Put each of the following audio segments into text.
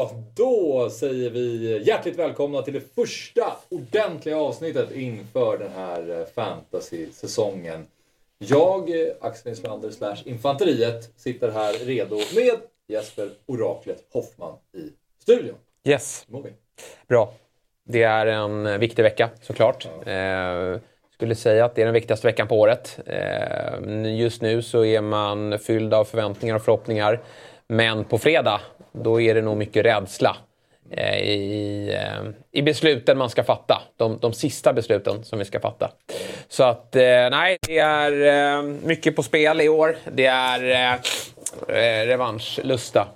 Ja, då säger vi hjärtligt välkomna till det första ordentliga avsnittet inför den här eh, fantasy-säsongen. Jag, eh, Axel Nislander slash Infanteriet, sitter här redo med Jesper Oraklet Hoffman i studion. Yes, Hur mår vi? bra. Det är en viktig vecka såklart. Eh, skulle säga att det är den viktigaste veckan på året. Eh, just nu så är man fylld av förväntningar och förhoppningar. Men på fredag, då är det nog mycket rädsla eh, i, eh, i besluten man ska fatta. De, de sista besluten som vi ska fatta. Så att, eh, nej, det är mycket på spel i år. Det är eh, revanschlusta.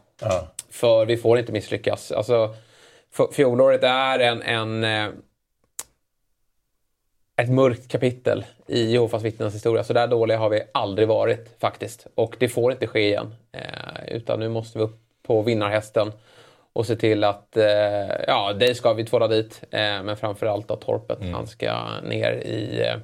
För vi får inte misslyckas. Alltså, fjolåret är en, en, ett mörkt kapitel i Jehovas vittnens historia. Så där dåliga har vi aldrig varit faktiskt. Och det får inte ske igen. Utan nu måste vi upp på vinnarhästen och se till att, eh, ja, dig ska vi tvåla dit. Eh, men framförallt att Torpet, han ska ner i eh,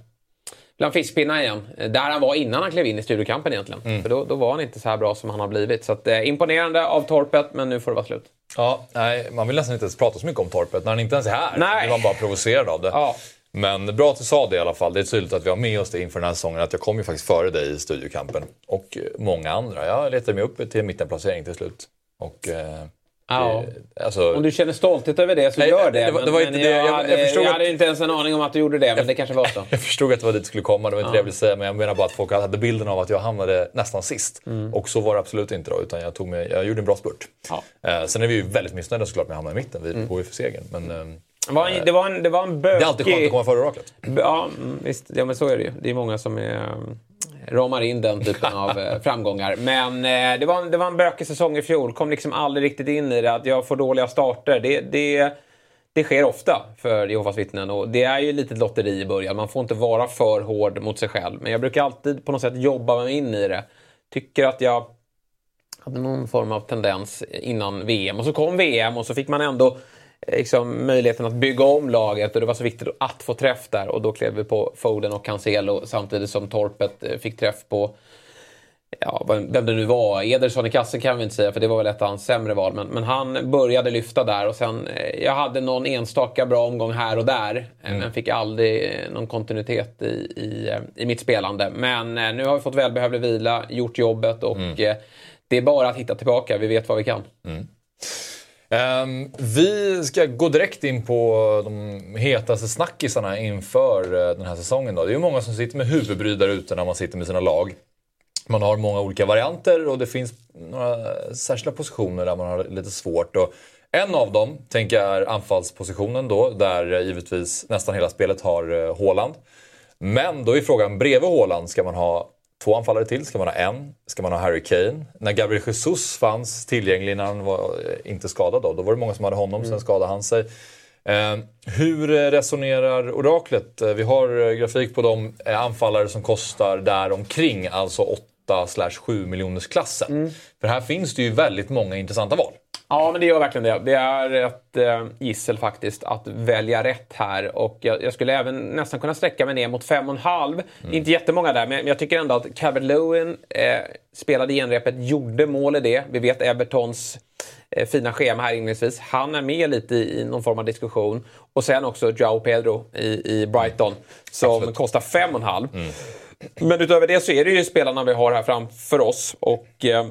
bland fiskpinnar igen. Där han var innan han klev in i studiokampen egentligen. För då, då var han inte så här bra som han har blivit. Så att, eh, imponerande av Torpet, men nu får det vara slut. Ja, nej, man vill nästan inte ens prata så mycket om Torpet. När han inte ens är här Nej. blir man bara provocerad av det. Ja. Men bra att du sa det i alla fall. Det är tydligt att vi har med oss det inför den här säsongen. Att jag kom ju faktiskt före dig i studiokampen. Och många andra. Jag letade mig upp till mittenplacering till slut. Och... Eh, Ja. det, alltså, Om du känner stolthet över det så Nej, gör det. det var- men, det var men inte det. Jag, Jag- hade, jag jag, förstod att- hade inte ens en aning om att du gjorde det, men det kanske var så. Jag förstod att det var dit det skulle komma, det var inte det jag ville säga. Men jag menar bara att folk hade bilden av att jag hamnade nästan sist. Och så var det absolut inte då, utan jag, tog mig, jag gjorde en bra spurt. Ja. Eh, sen är vi ju väldigt missnöjda såklart med att hamna i mitten. Vi går ju för segern. Men eh, Det var en, det var en, det var en bökig... det är alltid skönt att komma före oraklet. Ja, mm, visst. Ja, men så är det ju. Det är många som är, mm, ramar in den typen av eh, framgångar. Men eh, det, var en, det var en bökig säsong i fjol. Kom liksom aldrig riktigt in i det. Att jag får dåliga starter. Det, det, det sker ofta för Jehovas vittnen. Och det är ju ett litet lotteri i början. Man får inte vara för hård mot sig själv. Men jag brukar alltid på något sätt jobba mig in i det. Tycker att jag hade någon form av tendens innan VM. Och så kom VM och så fick man ändå liksom, möjligheten att bygga om laget och det var så viktigt att få träff där. Och då klev vi på Foden och Cancelo samtidigt som Torpet eh, fick träff på Ja, vem det nu var. Ederson i kassen kan vi inte säga för det var väl ett av hans sämre val. Men, men han började lyfta där och sen... eh, Jag hade någon enstaka bra omgång här och där. eh, Men fick aldrig någon kontinuitet i, i, i mitt spelande. Men nu har vi fått välbehövlig vila, gjort jobbet och eh, det är bara att hitta tillbaka. Vi vet vad vi kan. Ehm, Ehm, vi ska gå direkt in på de hetaste snackisarna inför eh, den här säsongen. Då. Det är ju många som sitter med huvudbry där ute när man sitter med sina lag. Man har många olika varianter och det finns några särskilda positioner där man har lite svårt. Och en av dem tänker jag är anfallspositionen då, där eh, givetvis nästan hela spelet har Håland. Haaland. Men då är frågan, bredvid Haaland ska man ha två anfallare till? Ska man ha en? Ska man ha Harry Kane? När Gabriel Jesus fanns tillgänglig när han var eh, inte skadad då, då var det många som hade honom, sen skadade han sig. Eh, hur eh, resonerar oraklet? Eh, Vi har grafik på de anfallare som kostar där omkring, alltså 8-7 miljoners klassen. För här finns det ju väldigt många intressanta val. Ja, men det gör verkligen det. Det är ett eh, gissel faktiskt att välja rätt här. Och jag, jag skulle även nästan kunna sträcka mig ner mot 5,5. Inte jättemånga där, men jag tycker ändå att Calvert Lewin eh, spelade genrepet, gjorde mål i det. Vi vet Evertons eh, fina schema här inledningsvis. Han är med lite i, i någon form av diskussion. Och sen också Joao Pedro i, i Brighton som Absolut. kostar 5,5. Men utöver det så är det ju spelarna vi har här framför oss. Och eh,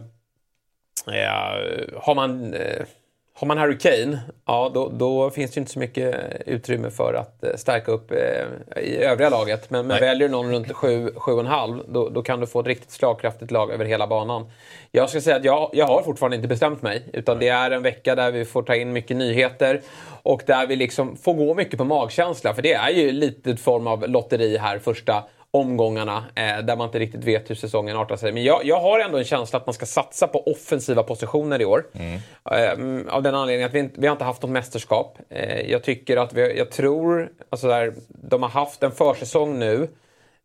har, man, eh, har man Harry Kane, ja, då, då finns det inte så mycket utrymme för att eh, stärka upp eh, i övriga laget. Men, men väljer du någon runt 7-7,5 då, då kan du få ett riktigt slagkraftigt lag över hela banan. Jag ska säga att jag, jag har fortfarande inte bestämt mig. Utan det är en vecka där vi får ta in mycket nyheter. Och där vi liksom får gå mycket på magkänsla. För det är ju lite form av lotteri här första omgångarna eh, där man inte riktigt vet hur säsongen artar sig. Men jag, jag har ändå en känsla att man ska satsa på offensiva positioner i år. Eh, av den anledningen att vi, inte, vi har inte haft något mästerskap. Eh, jag tycker att vi, jag tror, alltså där, de har haft en försäsong nu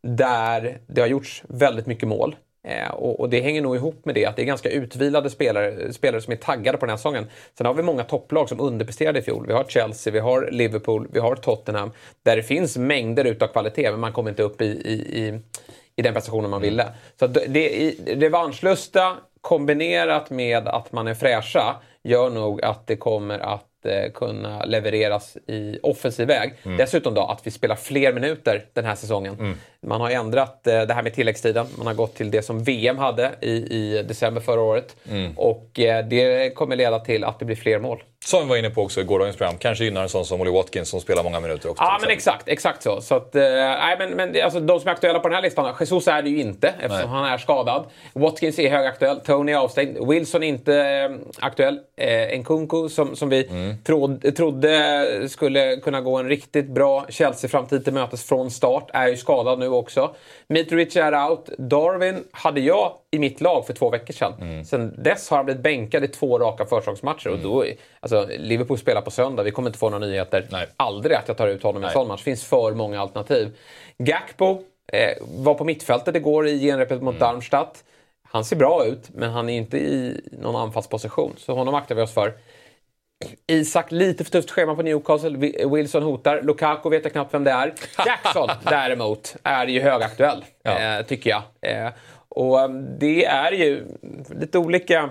där det har gjorts väldigt mycket mål. Eh, och, och, det hänger nog ihop med det, att det är ganska utvilade spelare, spelare som är taggade på den här säsongen. Sen har vi många topplag som underpresterade i fjol. Vi har Chelsea, vi har Liverpool, vi har Tottenham. Där det finns mängder utav kvalitet, men man kommer inte upp i, i, i, i den prestationen man ville. Så det, det, revanschlusta kombinerat med att man är fräscha gör nog att det kommer att eh, kunna levereras i offensiv väg. Mm. Dessutom då att vi spelar fler minuter den här säsongen. Mm. Man har ändrat eh, det här med tilläggstiden. Man har gått till det som VM hade i, i december förra året. Mm. Och eh, det kommer leda till att det blir fler mål. Som vi var inne på också i gårdagens program. Kanske gynnar en sån som Ollie Watkins som spelar många minuter också. Ja, men exakt, exakt så. så att, eh, nej, men, men alltså, de som är aktuella på den här listan, Jesus är det ju inte eftersom Nej. han är skadad. Watkins är högaktuell, Tony är avstängd, Wilson är inte eh, aktuell. Eh, Nkunku som, som vi Mm. trodde, trodde skulle kunna gå en riktigt bra Chelsea-framtid till mötes från start är ju skadad nu också. Mitrovic är out. Darwin hade jag i mitt lag för två veckor sedan. Mm. Sen dess har han blivit bänkad i två raka försäsongsmatcher. Och då, alltså, Liverpool spelar på söndag, vi kommer inte få några nyheter. Nej. Aldrig att jag tar ut honom i en sån match. Det finns för många alternativ. Gakpo eh, var på mittfältet igår i genrepet mot Darmstadt. Han ser bra ut, men han är inte i någon anfallsposition. Så honom aktar vi oss för. Isak, lite för tufft schema på Newcastle. Wi- Wilson hotar. Lukaku vet jag knappt vem det är. Jackson däremot är ju högaktuell, Ja. eh, tycker jag. Eh, och eh, det är ju lite olika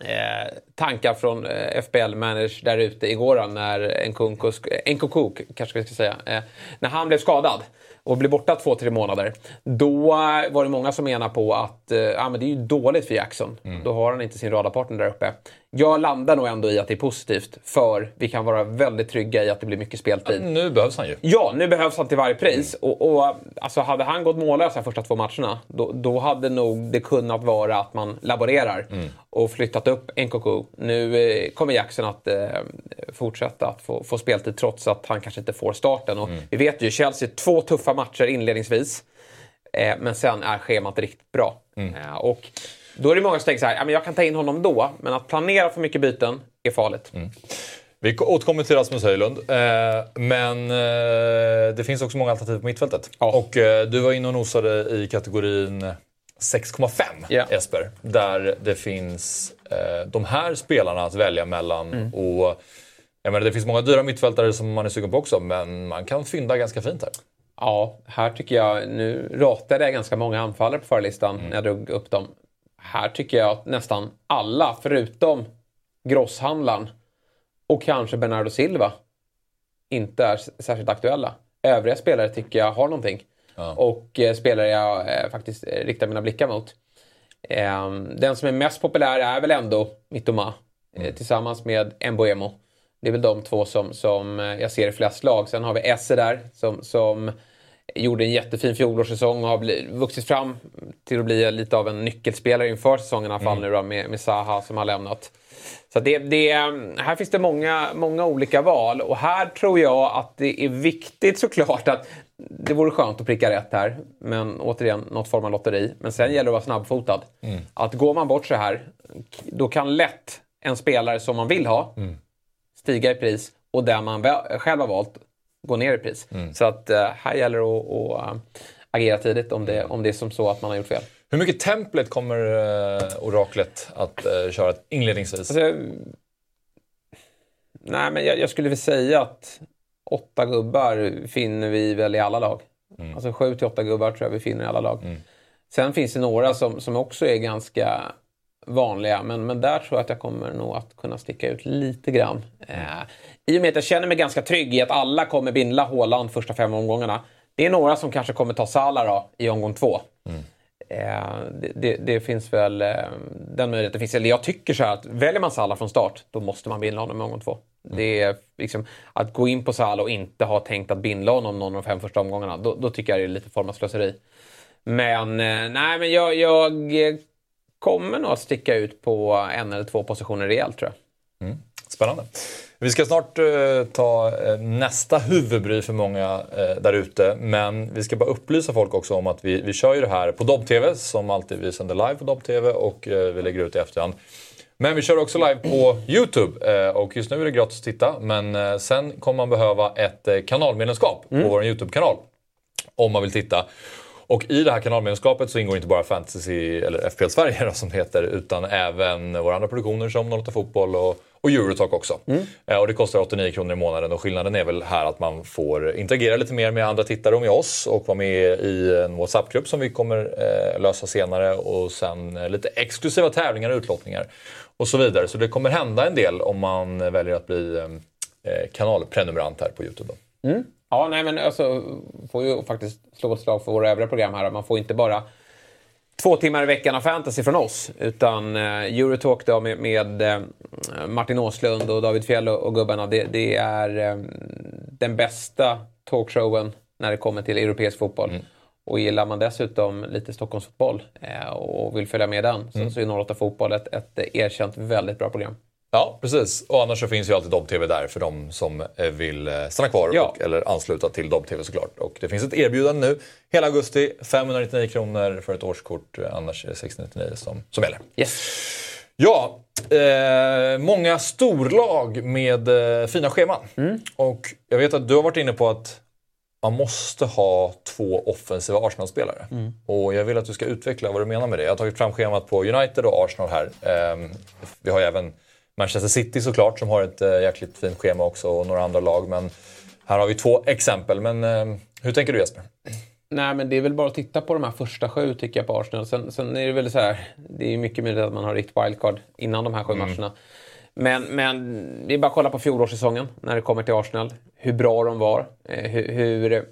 eh, tankar från eh, FBL-managers där ute igår då, när Nkunku, Nkunku kanske vi ska säga, eh, när han blev skadad och blev borta två, tre månader. Då eh, var det många som menar på att eh, ja, men det är ju dåligt för Jackson. Då har han inte sin radarpartner där uppe. Jag landar nog ändå i att det är positivt för vi kan vara väldigt trygga i att det blir mycket speltid. Nu behövs han ju. Ja, nu behövs han till varje pris. Och, och alltså, hade han gått mållös de första två matcherna, då, då hade nog det kunnat vara att man laborerar och flyttat upp Nkoku. Nu eh, kommer Jackson att eh, fortsätta att få, få speltid trots att han kanske inte får starten. Och Vi vet ju, Chelsea, två tuffa matcher inledningsvis. Eh, men sen är schemat riktigt bra. Eh, och då är det många som tänker så här, jag kan ta in honom då, men att planera för mycket byten är farligt. Vi återkommer till Rasmus Höjlund. Eh, men eh, det finns också många alternativ på mittfältet. Ja. Och eh, du var inne och nosade i kategorin 6,5 Ja. Jesper. Där det finns de här spelarna att välja mellan. Mm. Och, jag menar, det finns många dyra mittfältare som man är sugen på också, men man kan fynda ganska fint här. Ja, här tycker jag, nu ratade jag ganska många anfallare på förlistan när jag drog upp dem. Här tycker jag att nästan alla, förutom grosshandlaren och kanske Bernardo Silva, inte är särskilt aktuella. Övriga spelare tycker jag har någonting. Och eh, spelare jag eh, faktiskt eh, riktar mina blickar mot. Eh, den som är mest populär är väl ändå Mittoma eh, tillsammans med Mbuemo. Det är väl de två som, som eh, jag ser i flest lag. Sen har vi Esse där som, som gjorde en jättefin fjolårssäsong och har bli, vuxit fram till att bli lite av en nyckelspelare inför säsongen i alla fall nu då med, med Zaha som har lämnat. Så det, det, här finns det många, många olika val och här tror jag att det är viktigt såklart att det vore skönt att pricka rätt här. Men återigen, något form av lotteri. Men sen gäller det att vara snabbfotad. Att går man bort så här, då kan lätt en spelare som man vill ha stiga i pris och den man själv har valt gå ner i pris. Så att eh, här gäller det att, att eh, agera tidigt om det, om det är som så att man har gjort fel. Hur mycket template kommer eh, oraklet att köra inledningsvis? Alltså, nej, men jag, jag skulle väl säga att åtta gubbar finner vi väl i alla lag. Alltså sju till åtta gubbar tror jag vi finner i alla lag. Sen finns det några som, som också är ganska vanliga, men, men där tror jag att jag kommer nog att kunna sticka ut lite grann. Eh, I och med att jag känner mig ganska trygg i att alla kommer bindla Håland första fem omgångarna. Det är några som kanske kommer ta Salah då, i omgång två. Eh, det, det, det finns väl eh, den möjligheten. Finns, eller jag tycker så här att väljer man Salah från start, då måste man bindla honom i omgång två. Det är liksom, att gå in på Salah och inte ha tänkt att bindla honom någon av de fem första omgångarna, då, då tycker jag det är lite form av slöseri. Men eh, nej, men jag, jag kommer nog att sticka ut på en eller två positioner rejält tror jag. Spännande. Vi ska snart eh, ta eh, nästa huvudbry för många eh, där ute. Men vi ska bara upplysa folk också om att vi, vi kör ju det här på Dobb-TV som alltid. Vi sänder live på Dobb-TV och vi lägger ut i efterhand. Men vi kör också live på Youtube och just nu är det gratis att titta. Men sen kommer man behöva ett kanalmedlemskap på vår Youtube-kanal. Om man vill titta. Och i det här kanalmedlemskapet så ingår inte bara Fantasy, eller FPL Sverige då, som det heter, utan även våra andra produktioner som 08 Fotboll och, och Eurotalk också. Eh, och det kostar 89 kronor i månaden och skillnaden är väl här att man får interagera lite mer med andra tittare och med oss och vara med i en WhatsApp-grupp som vi kommer eh, lösa senare och sen eh, lite exklusiva tävlingar och utlottningar och så vidare. Så det kommer hända en del om man väljer att bli eh, kanalprenumerant här på Youtube. Då. Ja, nej men alltså får ju faktiskt slå ett slag för våra övriga program här. Man får inte bara två timmar i veckan av fantasy från oss. Utan eh, Eurotalk då med, med eh, Martin Åslund och David Fjell och, och gubbarna. Det, det är eh, den bästa talkshowen när det kommer till europeisk fotboll. Och gillar man dessutom lite Stockholmsfotboll eh, och vill följa med den så, så är 08 Fotboll ett, ett erkänt väldigt bra program. Ja, precis. Och annars så finns ju alltid Dobb-TV där för de som eh, vill eh, stanna kvar Ja. och, eller ansluta till Dobb-TV såklart. Och det finns ett erbjudande nu hela augusti. 599 kronor för ett årskort. eh, Annars är det 699 som, som gäller. Yes. Ja, eh, många storlag med eh, fina scheman. Och jag vet att du har varit inne på att man måste ha två offensiva Arsenal-spelare. Och jag vill att du ska utveckla vad du menar med det. Jag har tagit fram schemat på United och Arsenal här. Ehm, vi har ju även Manchester City såklart som har ett eh, jäkligt fint schema också och några andra lag. Men här har vi två exempel. Men eh, hur tänker du Jesper? Nej, men det är väl bara att titta på de här första sju tycker jag på Arsenal. Sen, sen är det väl så här, det är mycket möjligt att man har rikt wildcard innan de här sju matcherna. Men, men det är bara att kolla på fjolårssäsongen när det kommer till Arsenal. Hur bra de var. eh, Hur, hur,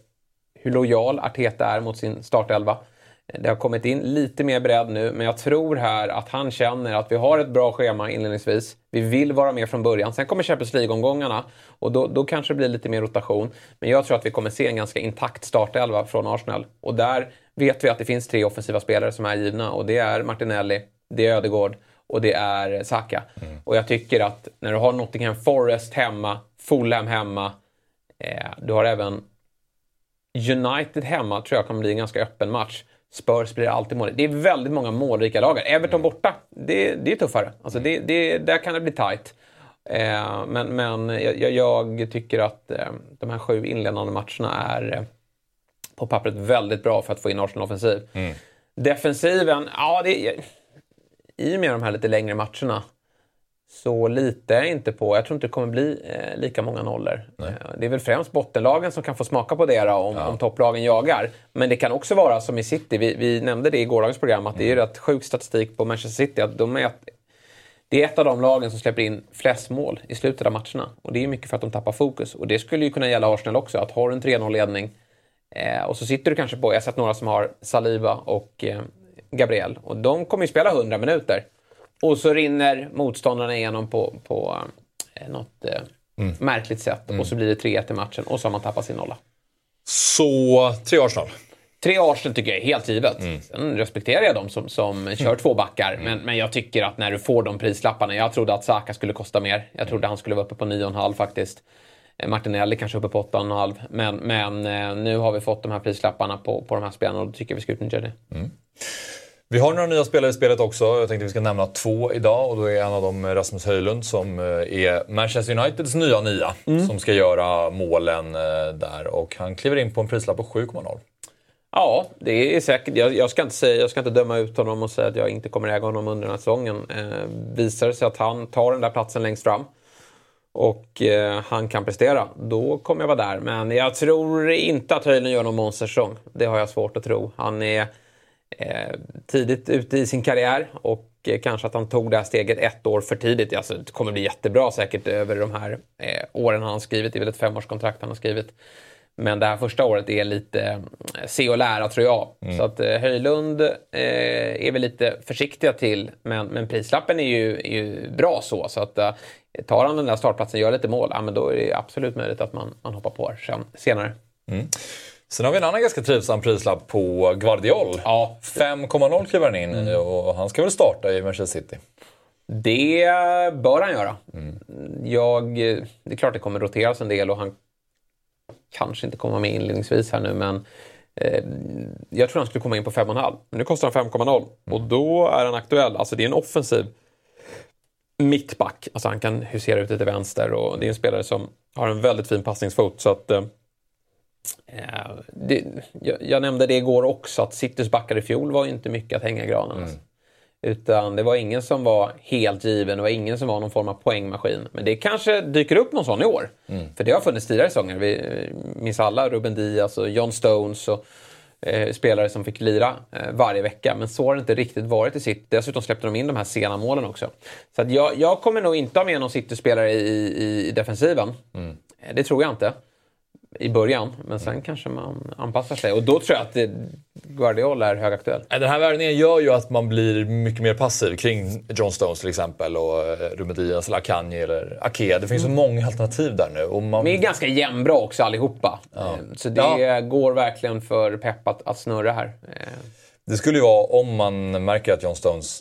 hur lojal Arteta är mot sin startelva. Det har kommit in lite mer bredd nu, men jag tror här att han känner att vi har ett bra schema inledningsvis. Vi vill vara med från början. Sen kommer Champions League-omgångarna och då, då kanske det blir lite mer rotation. Men jag tror att vi kommer se en ganska intakt startelva från Arsenal. Och där vet vi att det finns tre offensiva spelare som är givna och det är Martinelli, det är Ödegård och det är Saka. Och jag tycker att när du har Nottingham Forest hemma, Fulham hemma, eh, du har även United hemma tror jag kommer bli en ganska öppen match. Spurs blir alltid mål. Det är väldigt många målrika lag. Everton borta, det, det är tuffare. Alltså det, det, där kan det bli tight. Eh, men men jag, jag tycker att eh, de här sju inledande matcherna är eh, på pappret väldigt bra för att få in Arsenal-offensiv. Defensiven, ja, det, i och med de här lite längre matcherna så litar jag inte på, jag tror inte det kommer bli eh, lika många nollor. Eh, det är väl främst bottenlagen som kan få smaka på det då, om, om topplagen jagar. Men det kan också vara som i City, vi, vi nämnde det i gårdagens program, att det är ju rätt sjuk statistik på Manchester City. Att de är ett, det är ett av de lagen som släpper in flest mål i slutet av matcherna. Och det är mycket för att de tappar fokus. Och det skulle ju kunna gälla Arsenal också, att har du en 3-0-ledning eh, och så sitter du kanske på, jag har sett några som har Saliba och eh, Gabriel. Och de kommer ju spela 100 minuter. Och så rinner motståndarna igenom på, på eh, något eh, märkligt sätt. Och så blir det 3-1 i matchen och så har man tappat sin nolla. Så, tre Arsenal. Tre Arsenal tycker jag är helt givet. Sen respekterar jag dem som, som kör två backar. Men, men jag tycker att när du får de prislapparna. Jag trodde att Saka skulle kosta mer. Jag trodde han skulle vara uppe på 9,5 faktiskt. Eh, Martinelli kanske uppe på 8,5. Men, men nu har vi fått de här prislapparna på, på de här spelarna och då tycker jag vi ska utnyttja det. Vi har några nya spelare i spelet också. Jag tänkte vi ska nämna två idag. Och då är en av dem Rasmus Höjlund som eh, är Manchester Uniteds nya nia. Som ska göra målen eh, där. Och han kliver in på en prislapp på 7,0. Ja, det är säkert. Jag, jag, ska inte säga, jag ska inte döma ut honom och säga att jag inte kommer äga honom under den här säsongen. Eh, visar det sig att han tar den där platsen längst fram och eh, han kan prestera, då kommer jag vara där. Men jag tror inte att Höjlund gör någon monstersäsong. Det har jag svårt att tro. Han är tidigt ute i sin karriär och eh, kanske att han tog det här steget ett år för tidigt. Alltså, det kommer bli jättebra säkert över de här eh, åren han har skrivit. Det är väl ett femårskontrakt han har skrivit. Men det här första året är lite eh, se och lära tror jag. Så att eh, Höjlund eh, är vi lite försiktiga till. Men, men prislappen är ju, är ju bra så. Så att eh, tar han den där startplatsen och gör lite mål, ja, men då är det absolut möjligt att man, man hoppar på sen, senare. Sen har vi en annan ganska trivsam prislapp på Guardiol. Ja. 5,0 kliver han in i och han ska väl starta i Manchester City. Det bör han göra. Jag, det är klart det kommer roteras en del och han kanske inte kommer med inledningsvis här nu men eh, jag tror han skulle komma in på 5,5. Men nu kostar han 5,0 och då är han aktuell. Alltså det är en offensiv mittback. Alltså han kan husera ut till vänster och det är en spelare som har en väldigt fin passningsfot. Så att, eh, det, jag, jag nämnde det igår också att Citys backar i fjol var inte mycket att hänga i granen. Alltså. Utan det var ingen som var helt given, det var ingen som var någon form av poängmaskin. Men det kanske dyker upp någon sån i år. För det har funnits tidigare säsonger. Vi eh, minns alla Ruben Diaz och John Stones och eh, spelare som fick lira eh, varje vecka. Men så har det inte riktigt varit i City. Dessutom släppte de in de här sena målen också. Så jag, jag kommer nog inte ha med någon City-spelare i, i, i defensiven. Eh, Det tror jag inte i början, men sen kanske man anpassar sig. Och då tror jag att det, Guardiola är högaktuell. Den här värvningen gör ju att man blir mycket mer passiv kring John Stones till exempel och eh, Ruben Diaz eller Akanji eller Ake. Det finns så många alternativ där nu. Och man... De är ganska jämnbra också allihopa. Eh, Så det går verkligen för Pep att, att snurra här. Eh, Det skulle ju vara om man märker att John Stones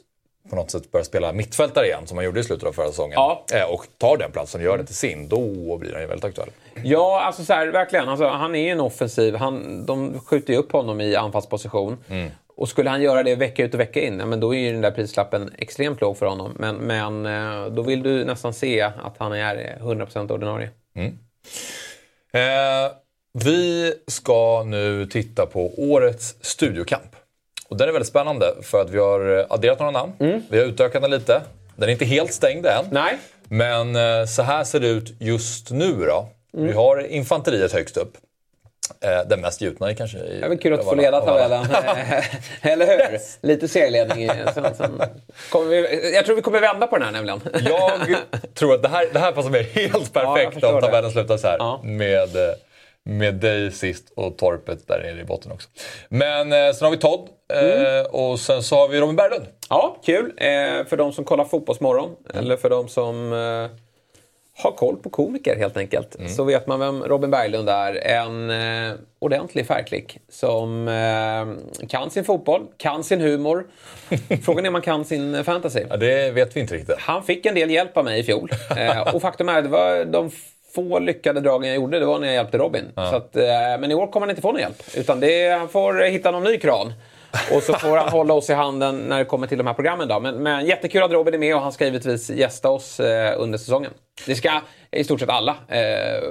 på något sätt börjar spela mittfältare igen, som han gjorde i slutet av förra säsongen. Ja. Eh, Och tar den platsen och gör det till sin, då blir han ju väldigt aktuell. Ja, alltså så här, verkligen. Alltså, han är ju en offensiv. Han, de skjuter ju upp honom i anfallsposition. Och skulle han göra det vecka ut och vecka in, ja, men då är ju den där prislappen extremt låg för honom. Men, men eh, då vill du nästan se att han är 100% ordinarie. Eh, vi ska nu titta på årets studiokamp. Och den är väldigt spännande för att vi har eh, adderat några namn. Vi har utökat den lite. Den är inte helt stängd än. Nej, Men eh, så här ser det ut just nu då. Vi har infanteriet högst upp. Eh, den mest gjutna kanske. Det är väl kul att få leda tabellen. Eller hur? Lite serieledning. Sen, sen kommer vi, jag tror vi kommer vända på den här nämligen. Jag tror att det här, det här passar mig helt Ja, perfekt förstår om det. tabellen slutar så här. Ja. Med, med dig sist och Torpet där nere i botten också. Men eh, sen har vi Todd Mm. eh, och sen så har vi Robin Berglund. Ja, kul. Eh, för de som kollar Fotbollsmorgon, eller för de som eh, har koll på komiker helt enkelt, så vet man vem Robin Berglund är. En ordentlig färgklick som kan sin fotboll, kan sin humor. Frågan är om man kan sin fantasy. Ja, det vet vi inte riktigt. Han fick en del hjälp av mig i fjol. Och faktum är att det var de få lyckade dragen jag gjorde, det var när jag hjälpte Robin. Så att, eh, men i år kommer han inte få någon hjälp. Utan det, han får hitta någon ny kran. Och så får han hålla oss i handen när det kommer till de här programmen. Då. Men, men jättekul att Robin är med och han ska givetvis gästa oss eh, under säsongen. Det ska i stort sett alla eh,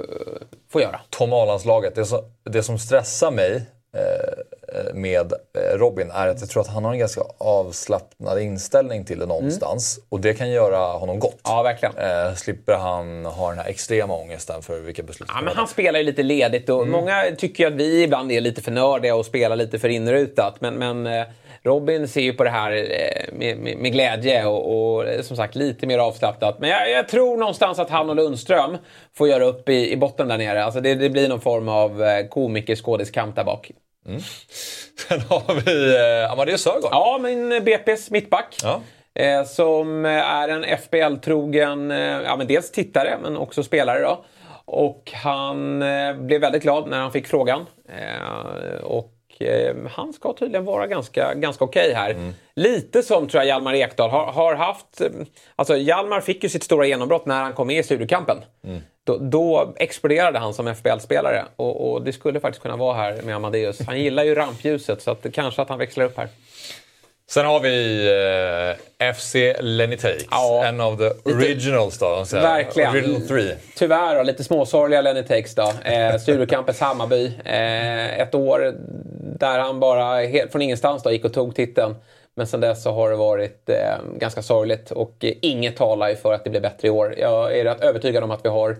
få göra. Tom A-landslaget, det, som- det som stressar mig eh, med eh, Robin är att jag tror att han har en ganska avslappnad inställning till det någonstans. Och det kan göra honom gott. Ja, verkligen. Eh, slipper han ha den här extrema ångesten för vilka beslut Ja, men han spelar ju lite ledigt och Mm. många tycker ju att vi ibland är lite för nördiga och spelar lite för inrutat. Men, men eh, Robin ser ju på det här eh, med, med, med glädje och, och eh, som sagt lite mer avslappnat. Men jag, jag tror någonstans att han och Lundström får göra upp i, i botten där nere. Alltså det, det blir någon form av eh, komiker-skådiskamp där bak. Sen har vi eh, Amadeus Sörgård. Ja, men BP's mittback. Ja. Eh, som eh, är en FBL-trogen, eh, ja men dels tittare men också spelare då. Och han eh, blev väldigt glad när han fick frågan. Eh, och eh, han ska tydligen vara ganska, ganska okej här. Lite som tror jag Hjalmar Ekdal har, har haft. eh, Alltså Hjalmar fick ju sitt stora genombrott när han kom med i studiokampen. Då, då exploderade han som FBL-spelare och, och det skulle faktiskt kunna vara här med Amadeus. Han gillar ju rampljuset så att kanske att han växlar upp här. Sen har vi eh, FC Lenny Takes. Ja. En av the originals då. Verkligen. Original three. Tyvärr då, lite småsorgliga Lenny Takes då. Eh, Studiocampens Hammarby. Eh, ett år där han bara helt från ingenstans då gick och tog titeln. Men sen dess så har det varit eh, ganska sorgligt och inget talar ju för att det blir bättre i år. Jag är rätt övertygad om att vi har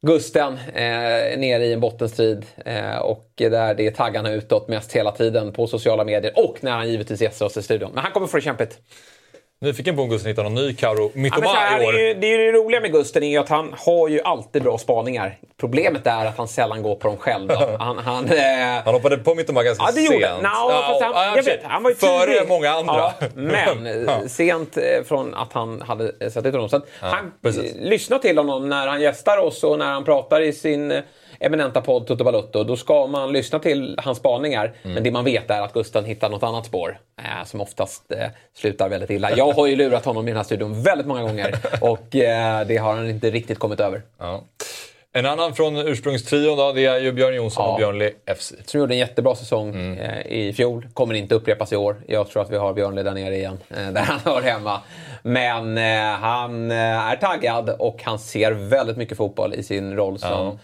Gusten eh, nere i en bottenstrid eh, och där det är taggarna utåt mest hela tiden på sociala medier och när han givetvis gästar oss i studion. Men han kommer få det kämpigt. Nyfiken på om Gusten hittar någon ny Karo Ja, Mittoma här, i det, år. är ju, det är ju det roliga med Gusten är ju att han har ju alltid bra spaningar. Problemet är att han sällan går på dem själv. Han, han, eh, Han hoppade på Mittoma ganska Ja, det sent. gjorde han. No, fast han. ja, Jag vet, han var ju Före många andra. Ja, men eh, Ja. sent eh, från att han hade satt ut honom. Så han lyssnar till honom när han gästar oss och när han pratar i sin eh, eminenta podd Toto Balutto, då ska man lyssna till hans spaningar. Mm. Men det man vet är att Gusten hittar något annat spår. Eh, som oftast eh, slutar väldigt illa. Jag har ju lurat honom i den här studion väldigt många gånger. Och eh, det har han inte riktigt kommit över. Ja. En annan från ursprungstrion då, det är ju Björn Jonsson Ja. och Björnli FC. Som gjorde en jättebra säsong Mm. eh, i fjol. Kommer inte upprepas i år. Jag tror att vi har Björnli där nere igen, eh, där han hör hemma. Men eh, han eh, är taggad och han ser väldigt mycket fotboll i sin roll som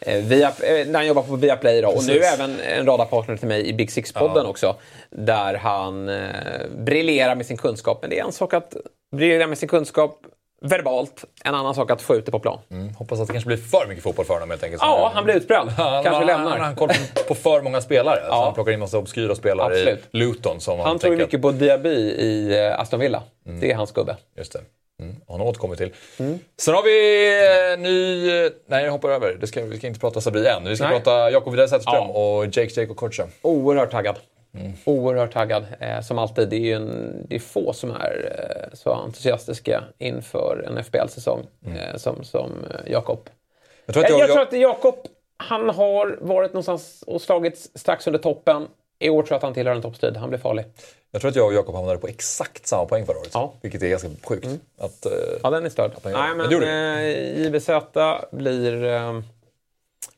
via, eh, när han jobbar på Viaplay då. Och nu även en radarpartner till mig i Big Six-podden också. Där han eh, briljerar med sin kunskap. Men det är en sak att briljera med sin kunskap verbalt. En annan sak att få ut det på plan. Mm, hoppas att det kanske blir för mycket fotboll för honom helt enkelt. Ja, han blir utbränd. Kanske han, lämnar. Han har koll på, för många spelare. Så han plockar in massa obskyra spelare Absolut. i Luton. Som han, Han tror tänker mycket på Diaby i eh, Aston Villa. Det är hans gubbe. Just det. Mm, han återkommit till. Sen har vi eh, ny... eh, Nej, jag hoppar över. Det ska, vi ska inte prata Sabri än. Vi ska Nej. prata Jakob Widell Zetterström Ja. och Jake Jake Okocha. Oerhört taggad. Oerhört taggad. Eh, som alltid, det är ju en, det är få som är eh, så entusiastiska inför en FBL-säsong eh, som, som eh, Jakob. Jag tror att Jag, jag, jag tror att Jakob, han har varit någonstans och slagits strax under toppen. I år tror jag att han tillhör en toppstrid. Han blir farlig. Jag tror att jag och Jakob hamnade på exakt samma poäng förra året. Ja. Vilket är ganska sjukt. Att, eh, Ja, den är störd. Nej, Men men gjorde eh, JBZ blir...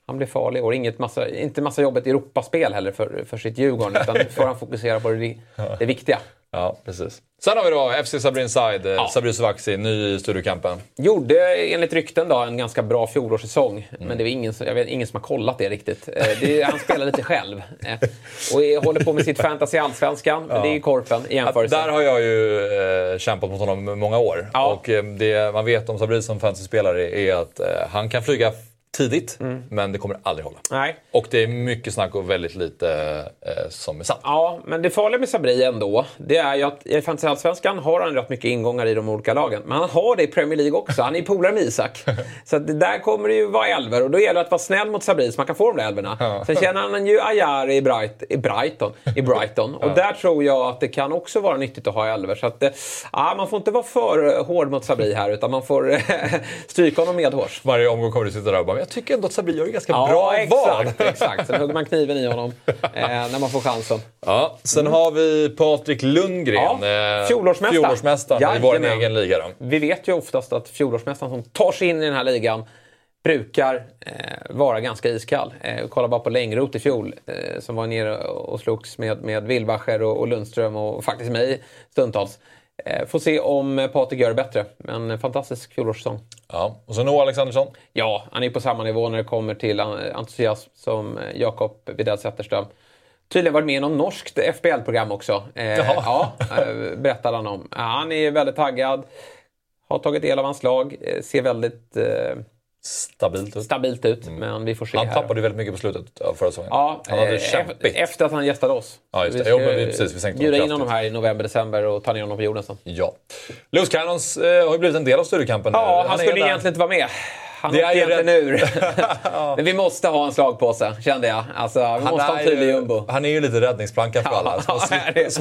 Han blir farlig i år. Inget massa, inte massa jobbet i Europaspel heller för, för sitt Djurgården. Utan nu får han fokusera på det, det viktiga. ja, precis. Sen har vi då FC Sabri Inside, ja. Sabri Suvaxi, ny i studiokampen. Gjorde enligt rykten då en ganska bra fjolårssäsong. Mm. Men det är ingen, som- jag vet, ingen som har kollat det riktigt. Eh, Det är, han spelar lite själv. Eh, Och är- håller på med sitt fantasy allsvenskan. Men det är ju korpen i jämförelse. Där har jag ju eh, kämpat mot honom i många år. Ja. Och eh, det man vet om Sabri som fantasyspelare är att eh, han kan flyga tidigt, Mm. men det kommer aldrig hålla. Nej. Och det är mycket snack och väldigt lite eh, som är sant. Ja, men det farliga med Sabri ändå, det är ju att i Fantasy Allsvenskan har han rätt mycket ingångar i de olika lagen. Men han har det i Premier League också. Han är ju polare med Isak. Så att där kommer det ju vara elver och då gäller det att vara snäll mot Sabri så man kan få de där elverna. Sen känner han ju Ayar i, Bright, i Brighton. I Brighton. Och där tror jag att det kan också vara nyttigt att ha elver. Så att, eh, ja, man får inte vara för hård mot Sabri här utan man får eh, stryka honom medhårs. Varje omgång kommer du sitta där och bara, men jag tycker ändå att Sabri gör ett ganska Ja, bra val. exakt, exakt. Sen hugger man kniven i honom eh, när man får chansen. Ja, sen har vi Patrik Lundgren, Ja, eh, fjolårsmästaren. fjolårsmästaren i vår Jajamän. egen liga. Då. Vi vet ju oftast att fjolårsmästaren som tar sig in i den här ligan brukar eh, vara ganska iskall. Eh, kolla bara på Längrot i fjol eh, som var nere och slogs med, med Wilbacher och, och Lundström och faktiskt mig stundtals. Eh, får se om Patrik gör det bättre. Men en fantastisk fjolårssäsong. Ja. Och så Noah Alexandersson. Ja, han är på samma nivå när det kommer till entusiasm som eh, Jakob Widell Zetterström. Tydligen varit med i något norskt FBL-program också. Eh, ja, berättade han om. Han är väldigt taggad. Har tagit del av hans lag. Ser väldigt Stabilt ut. stabilt ut. Men vi får se Han här. tappade ju väldigt mycket på slutet av förra säsongen. Ja, han hade eh, efter att han gästade oss. Ja, just Vi det. Jo, ska men vi- precis, vi sänkte bjuda in honom här i november, december och ta ner honom på jorden sen. Ja. Loose Cannons eh, har ju blivit en del av studiokampen. Ja, han är skulle där. egentligen inte vara med. Han Det är åkte egentligen ur. Men vi måste ha en slagpåse, kände jag. Alltså, vi måste ha en tydlig ju- jumbo. Han är ju lite räddningsplankan för alla. Så man,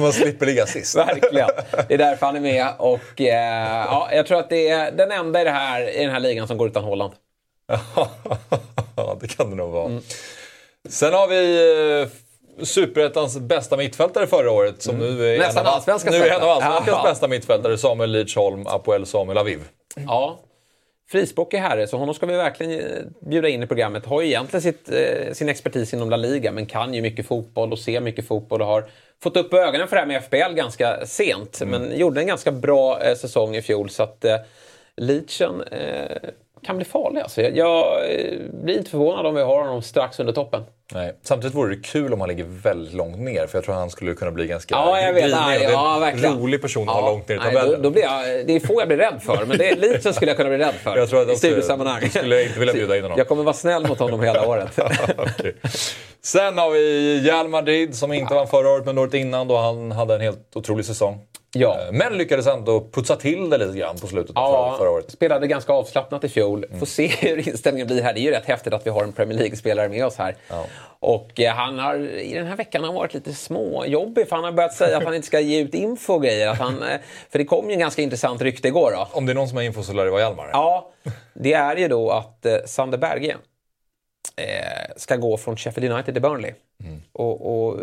man slipper ligga sist. Verkligen. Det är därför han är med. Och eh, ja, jag tror att det är den enda i, det här, i den här ligan som går utan Holland. Ja, det kan det nog vara. Mm. Sen har vi eh, Superettans bästa mittfältare förra året som nu är Mm. Nästan en av, allsvenskans nu är en av bästa. mittfältare. Samuel Lidsholm, Apoel Samuel Aviv. Ja. Frispråkig herre, så honom ska vi verkligen eh, bjuda in i programmet. Har ju egentligen sitt, eh, sin expertis inom La Liga, men kan ju mycket fotboll och ser mycket fotboll och har fått upp ögonen för det här med FBL ganska sent. Men gjorde en ganska bra eh, säsong i fjol, så att eh, Leachen eh, kan bli farlig. Alltså. Jag, jag eh, blir inte förvånad om vi har honom strax under toppen. Nej. Samtidigt vore det kul om han ligger väldigt långt ner för jag tror han skulle kunna bli ganska Ja, jag vet. grinig. Nej, ja, en verkligen. rolig person att Ja, ha långt ner i nej, tabellen. då, då blir jag, det är få jag blir rädd för, men det är Leachen skulle jag kunna bli rädd för Jag tror att i studiesammanhang. skulle inte vilja bjuda in honom. Jag kommer vara snäll mot honom hela året. Okej. Sen har vi Real Madrid som inte vann förra året men året innan då han hade en helt otrolig säsong. Ja. Eh, Men lyckades ändå putsa till det lite grann på slutet av Ja, förra, året. spelade ganska avslappnat i fjol. Får se hur inställningen blir här. Det är ju rätt häftigt att vi har en Premier League-spelare med oss här. Och eh, han har i den här veckan har varit lite småjobbig för han har börjat säga att han inte ska ge ut info och grejer. Att han, eh, för det kom ju en ganska intressant rykte igår då. Om det är någon som har info så lär det vara Hjalmar. Ja, det är ju då att eh, Sander Berge eh, ska gå från Sheffield United till Burnley. Och, och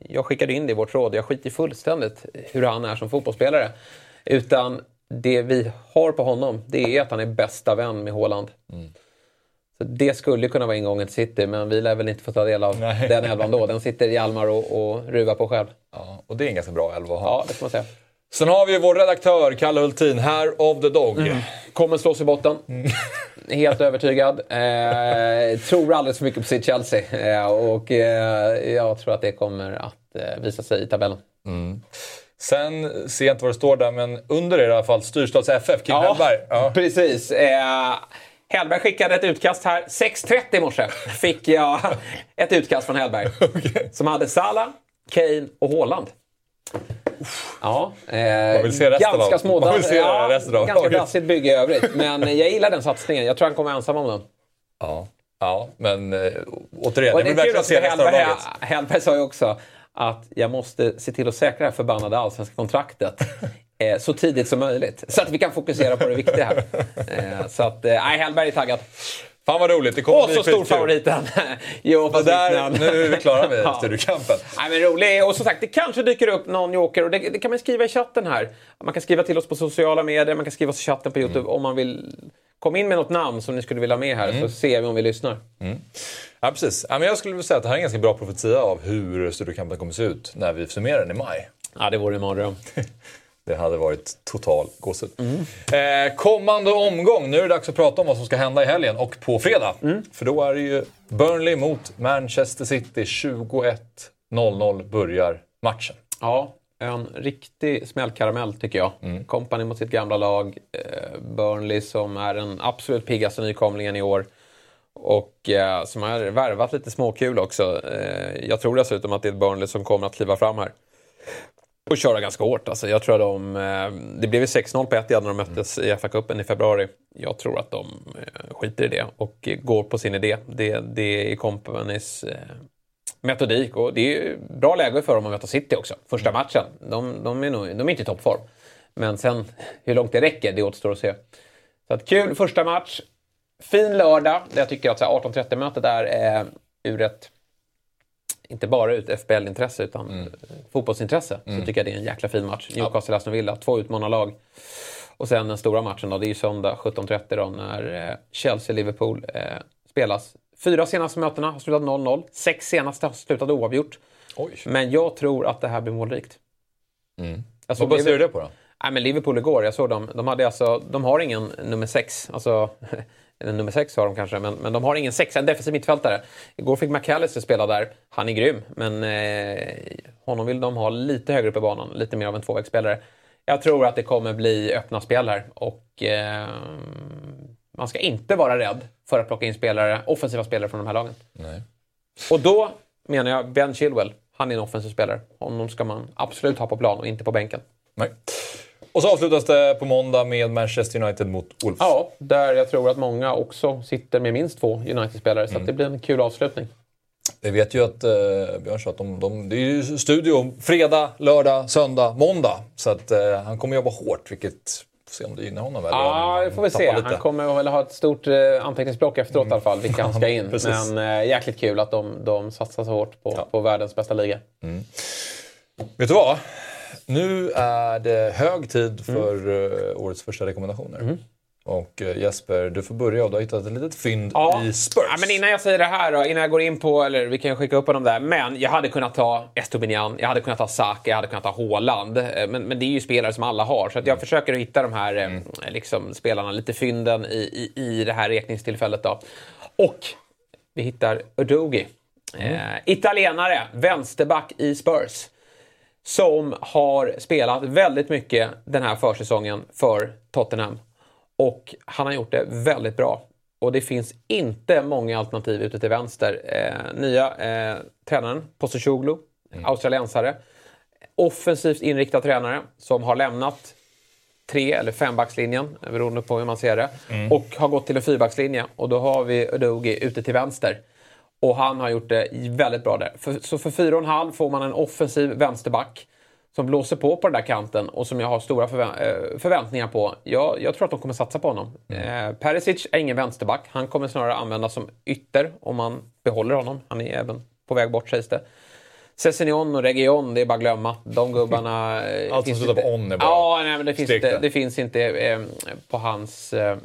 jag skickade in det i vårt råd. Jag skiter fullständigt hur han är som fotbollsspelare. Utan det vi har på honom, det är att han är bästa vän med Haaland. Så det skulle kunna vara ingången till City, men vi lär väl inte få ta del av Nej. den elvan då. Den sitter Hjalmar och, och ruvar på själv. Ja, och det är en ganska bra elva att ha. Ja, det får man säga. Sen har vi vår redaktör Kalle Hultin, Hair of the Dog. Kommer slås i botten. Helt övertygad. Eh, tror alldeles för mycket på sitt Chelsea. Eh, och eh, jag tror att det kommer att eh, visa sig i tabellen. Sen ser jag inte vad det står där, men under det i alla fall Styrstads FF, Kim Hellberg. Ja. precis. Eh, Hellberg skickade ett utkast här. 6.30 i morse fick jag ett utkast från Hellberg. Som hade Salah, Kane och Haaland. Ja, eh, vill se resten ganska av- små, man vill se ja, resten av Ganska dassigt bygge i övrigt. Men jag gillar den satsningen. Jag tror han kommer ensam om den. Ja. ja, men eh, återigen, Och jag det vill verkligen också, se resten av Hellberg, laget. Hellberg sa ju också att jag måste se till att säkra det här förbannade allsvenska kontraktet eh, så tidigt som möjligt. Så att vi kan fokusera på det viktiga här. Eh, så att, eh, nej, Hellberg är taggad. Fan vad roligt, det kommer Och bli så skitkul. storfavoriten. jo, Och fast där, vittnen. nu är vi klara med Ja. Studiokampen. Nej, men rolig. Och som sagt, det kanske dyker upp någon joker. Och det, det kan man skriva i chatten här. Man kan skriva till oss på sociala medier, man kan skriva oss i chatten på YouTube om man vill. Kom in med något namn som ni skulle vilja ha med här så ser vi om vi lyssnar. Ja, precis. Ja, men jag skulle vilja säga att det här är en ganska bra profetia av hur Studiokampen kommer se ut när vi summerar den i maj. Ja, det vore en mardröm. Det hade varit total gåshud. Eh, kommande omgång, nu är det dags att prata om vad som ska hända i helgen och på fredag. För då är det ju Burnley mot Manchester City. 21.00 börjar matchen. Ja, en riktig smällkaramell tycker jag. Company mot sitt gamla lag. Eh, Burnley som är den absolut piggaste nykomlingen i år. Och eh, som har värvat lite småkul också. Eh, jag tror dessutom att det är Burnley som kommer att kliva fram här. Och köra ganska hårt. Alltså, jag tror att de, eh, det blev ju 6-0 på Etihad när de möttes i FA-cupen i februari. Jag tror att de eh, skiter i det och går på sin idé. Det, det är Companys eh, metodik och det är ju bra läge för dem att möta City också. Första matchen. De, de, är, nog, de är inte i toppform. Men sen hur långt det räcker, det återstår att se. Så att kul första match. Fin lördag. Där jag tycker att 18.30-mötet är eh, ur ett inte bara ut FBL-intresse utan mm. fotbollsintresse. Så tycker jag det är en jäkla fin match. Newcastle-Aston Villa, två utmanarlag. Och sen den stora matchen då, det är ju söndag 17.30 då när eh, Chelsea-Liverpool eh, spelas. Fyra senaste mötena har slutat 0-0. Sex senaste har slutat oavgjort. Oj. Men jag tror att det här blir målrikt. Jag såg Vad baserar du det på då? Nej, men Liverpool igår, jag såg dem. De, hade alltså, de har ingen nummer sex. Alltså, eller nummer sex har de kanske, men, men de har ingen sexa, en defensiv mittfältare. Igår fick McAllister spela där. Han är grym, men eh, honom vill de ha lite högre upp i banan. Lite mer av en tvåvägsspelare. Jag tror att det kommer bli öppna spel här. Och eh, man ska inte vara rädd för att plocka in spelare, offensiva spelare från de här lagen. Nej. Och då menar jag Ben Chilwell. Han är en offensiv spelare. Honom ska man absolut ha på plan och inte på bänken. Nej. Och så avslutas det på måndag med Manchester United mot Wolves. Ja, där jag tror att många också sitter med minst två United-spelare. Så att det blir en kul avslutning. Vi vet ju att eh, Björn sa att de, de, det är ju studio fredag, lördag, söndag, måndag. Så att eh, han kommer jobba hårt, vilket får se om det gynnar honom. eller Ja, det får vi se. lite. Han kommer väl ha ett stort eh, anteckningsblock efteråt i alla fall, vilka han ska in. Men eh, jäkligt kul att de, de satsar så hårt på, Ja. på världens bästa liga. Vet du vad? Nu är det hög tid Mm. för eh, årets första rekommendationer. Och eh, Jesper, du får börja och du har hittat ett litet fynd i Spurs. Ja, men innan jag säger det här då, innan jag går in på, eller vi kan skicka upp honom där, men jag hade kunnat ta Estobinian, jag hade kunnat ta Saka, jag hade kunnat ta Haaland. Eh, Men, men det är ju spelare som alla har, så jag försöker att hitta de här eh, liksom, spelarna, lite fynden i, i, i det här räkningstillfället då. Och vi hittar Udogi. Eh, italienare, vänsterback i Spurs. Som har spelat väldigt mycket den här försäsongen för Tottenham. Och han har gjort det väldigt bra. Och det finns inte många alternativ ute till vänster. Eh, nya eh, tränaren, Postecoglou, australiensare. Offensivt inriktad tränare som har lämnat tre eller fembackslinjen, beroende på hur man ser det. Och har gått till en fyrbackslinje. Och då har vi Udogi ute till vänster. Och han har gjort det väldigt bra där. För, så för 4,5 får man en offensiv vänsterback som blåser på på den där kanten och som jag har stora förvä- eh, förväntningar på. Jag, jag tror att de kommer satsa på honom. Eh, Perisic är ingen vänsterback. Han kommer snarare användas som ytter om man behåller honom. Han är även på väg bort sägs det. Cessignon och Region, det är bara att glömma. De gubbarna... eh, Allt som slutar på on är bara Ja, nej, men det finns, inte, det. det finns inte eh, på hans... Eh,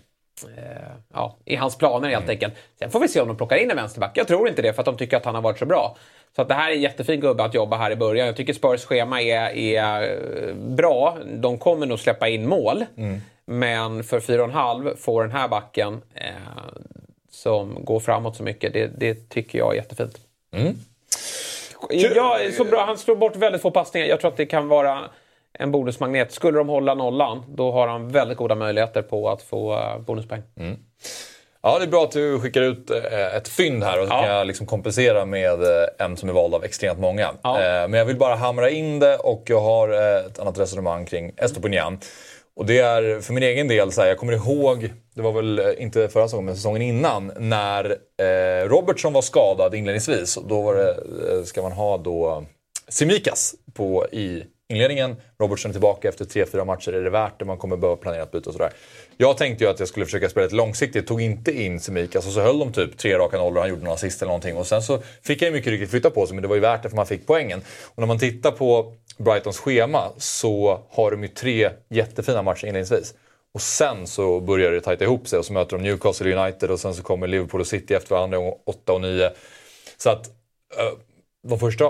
ja, i hans planer helt enkelt. Sen får vi se om de plockar in en vänsterback. Jag tror inte det för att de tycker att han har varit så bra. Så att det här är en jättefin gubbe att jobba här i början. Jag tycker Spurs schema är, är eh, bra. De kommer nog släppa in mål. Men för 4,5 får den här backen eh, som går framåt så mycket, det, det tycker jag är jättefint. Ja, så bra. Han slår bort väldigt få passningar. Jag tror att det kan vara en bonusmagnet. Skulle de hålla nollan, då har han väldigt goda möjligheter på att få eh, bonuspoäng. Ja, det är bra att du skickar ut eh, ett fynd här och så Ja. kan jag liksom kompensera med eh, en som är vald av extremt många. Ja. Men jag vill bara hamra in det och jag har ett annat resonemang kring Estopinian. Och det är för min egen del, så här, jag kommer ihåg, det var väl inte förra säsongen men säsongen innan, när eh, Robertson var skadad inledningsvis. Då var det, ska man ha då Simikas på, i inledningen. Robertson är tillbaka efter 3-4 matcher. Är det värt det? Man kommer behöva planera ett byte och sådär. Jag tänkte ju att jag skulle försöka spela ett långsiktigt. Tog inte in Semikas alltså, och så höll de typ tre raka nollor. Han gjorde några assist eller någonting. Och sen så fick jag ju mycket riktigt flytta på sig, men det var ju värt det för man fick poängen. Och när man tittar på Brightons schema så har de ju tre jättefina matcher inledningsvis. Och sen så börjar det tajta ihop sig och så möter de Newcastle United och sen så kommer Liverpool och City efter varandra, 8 och 9. Så att eh, de första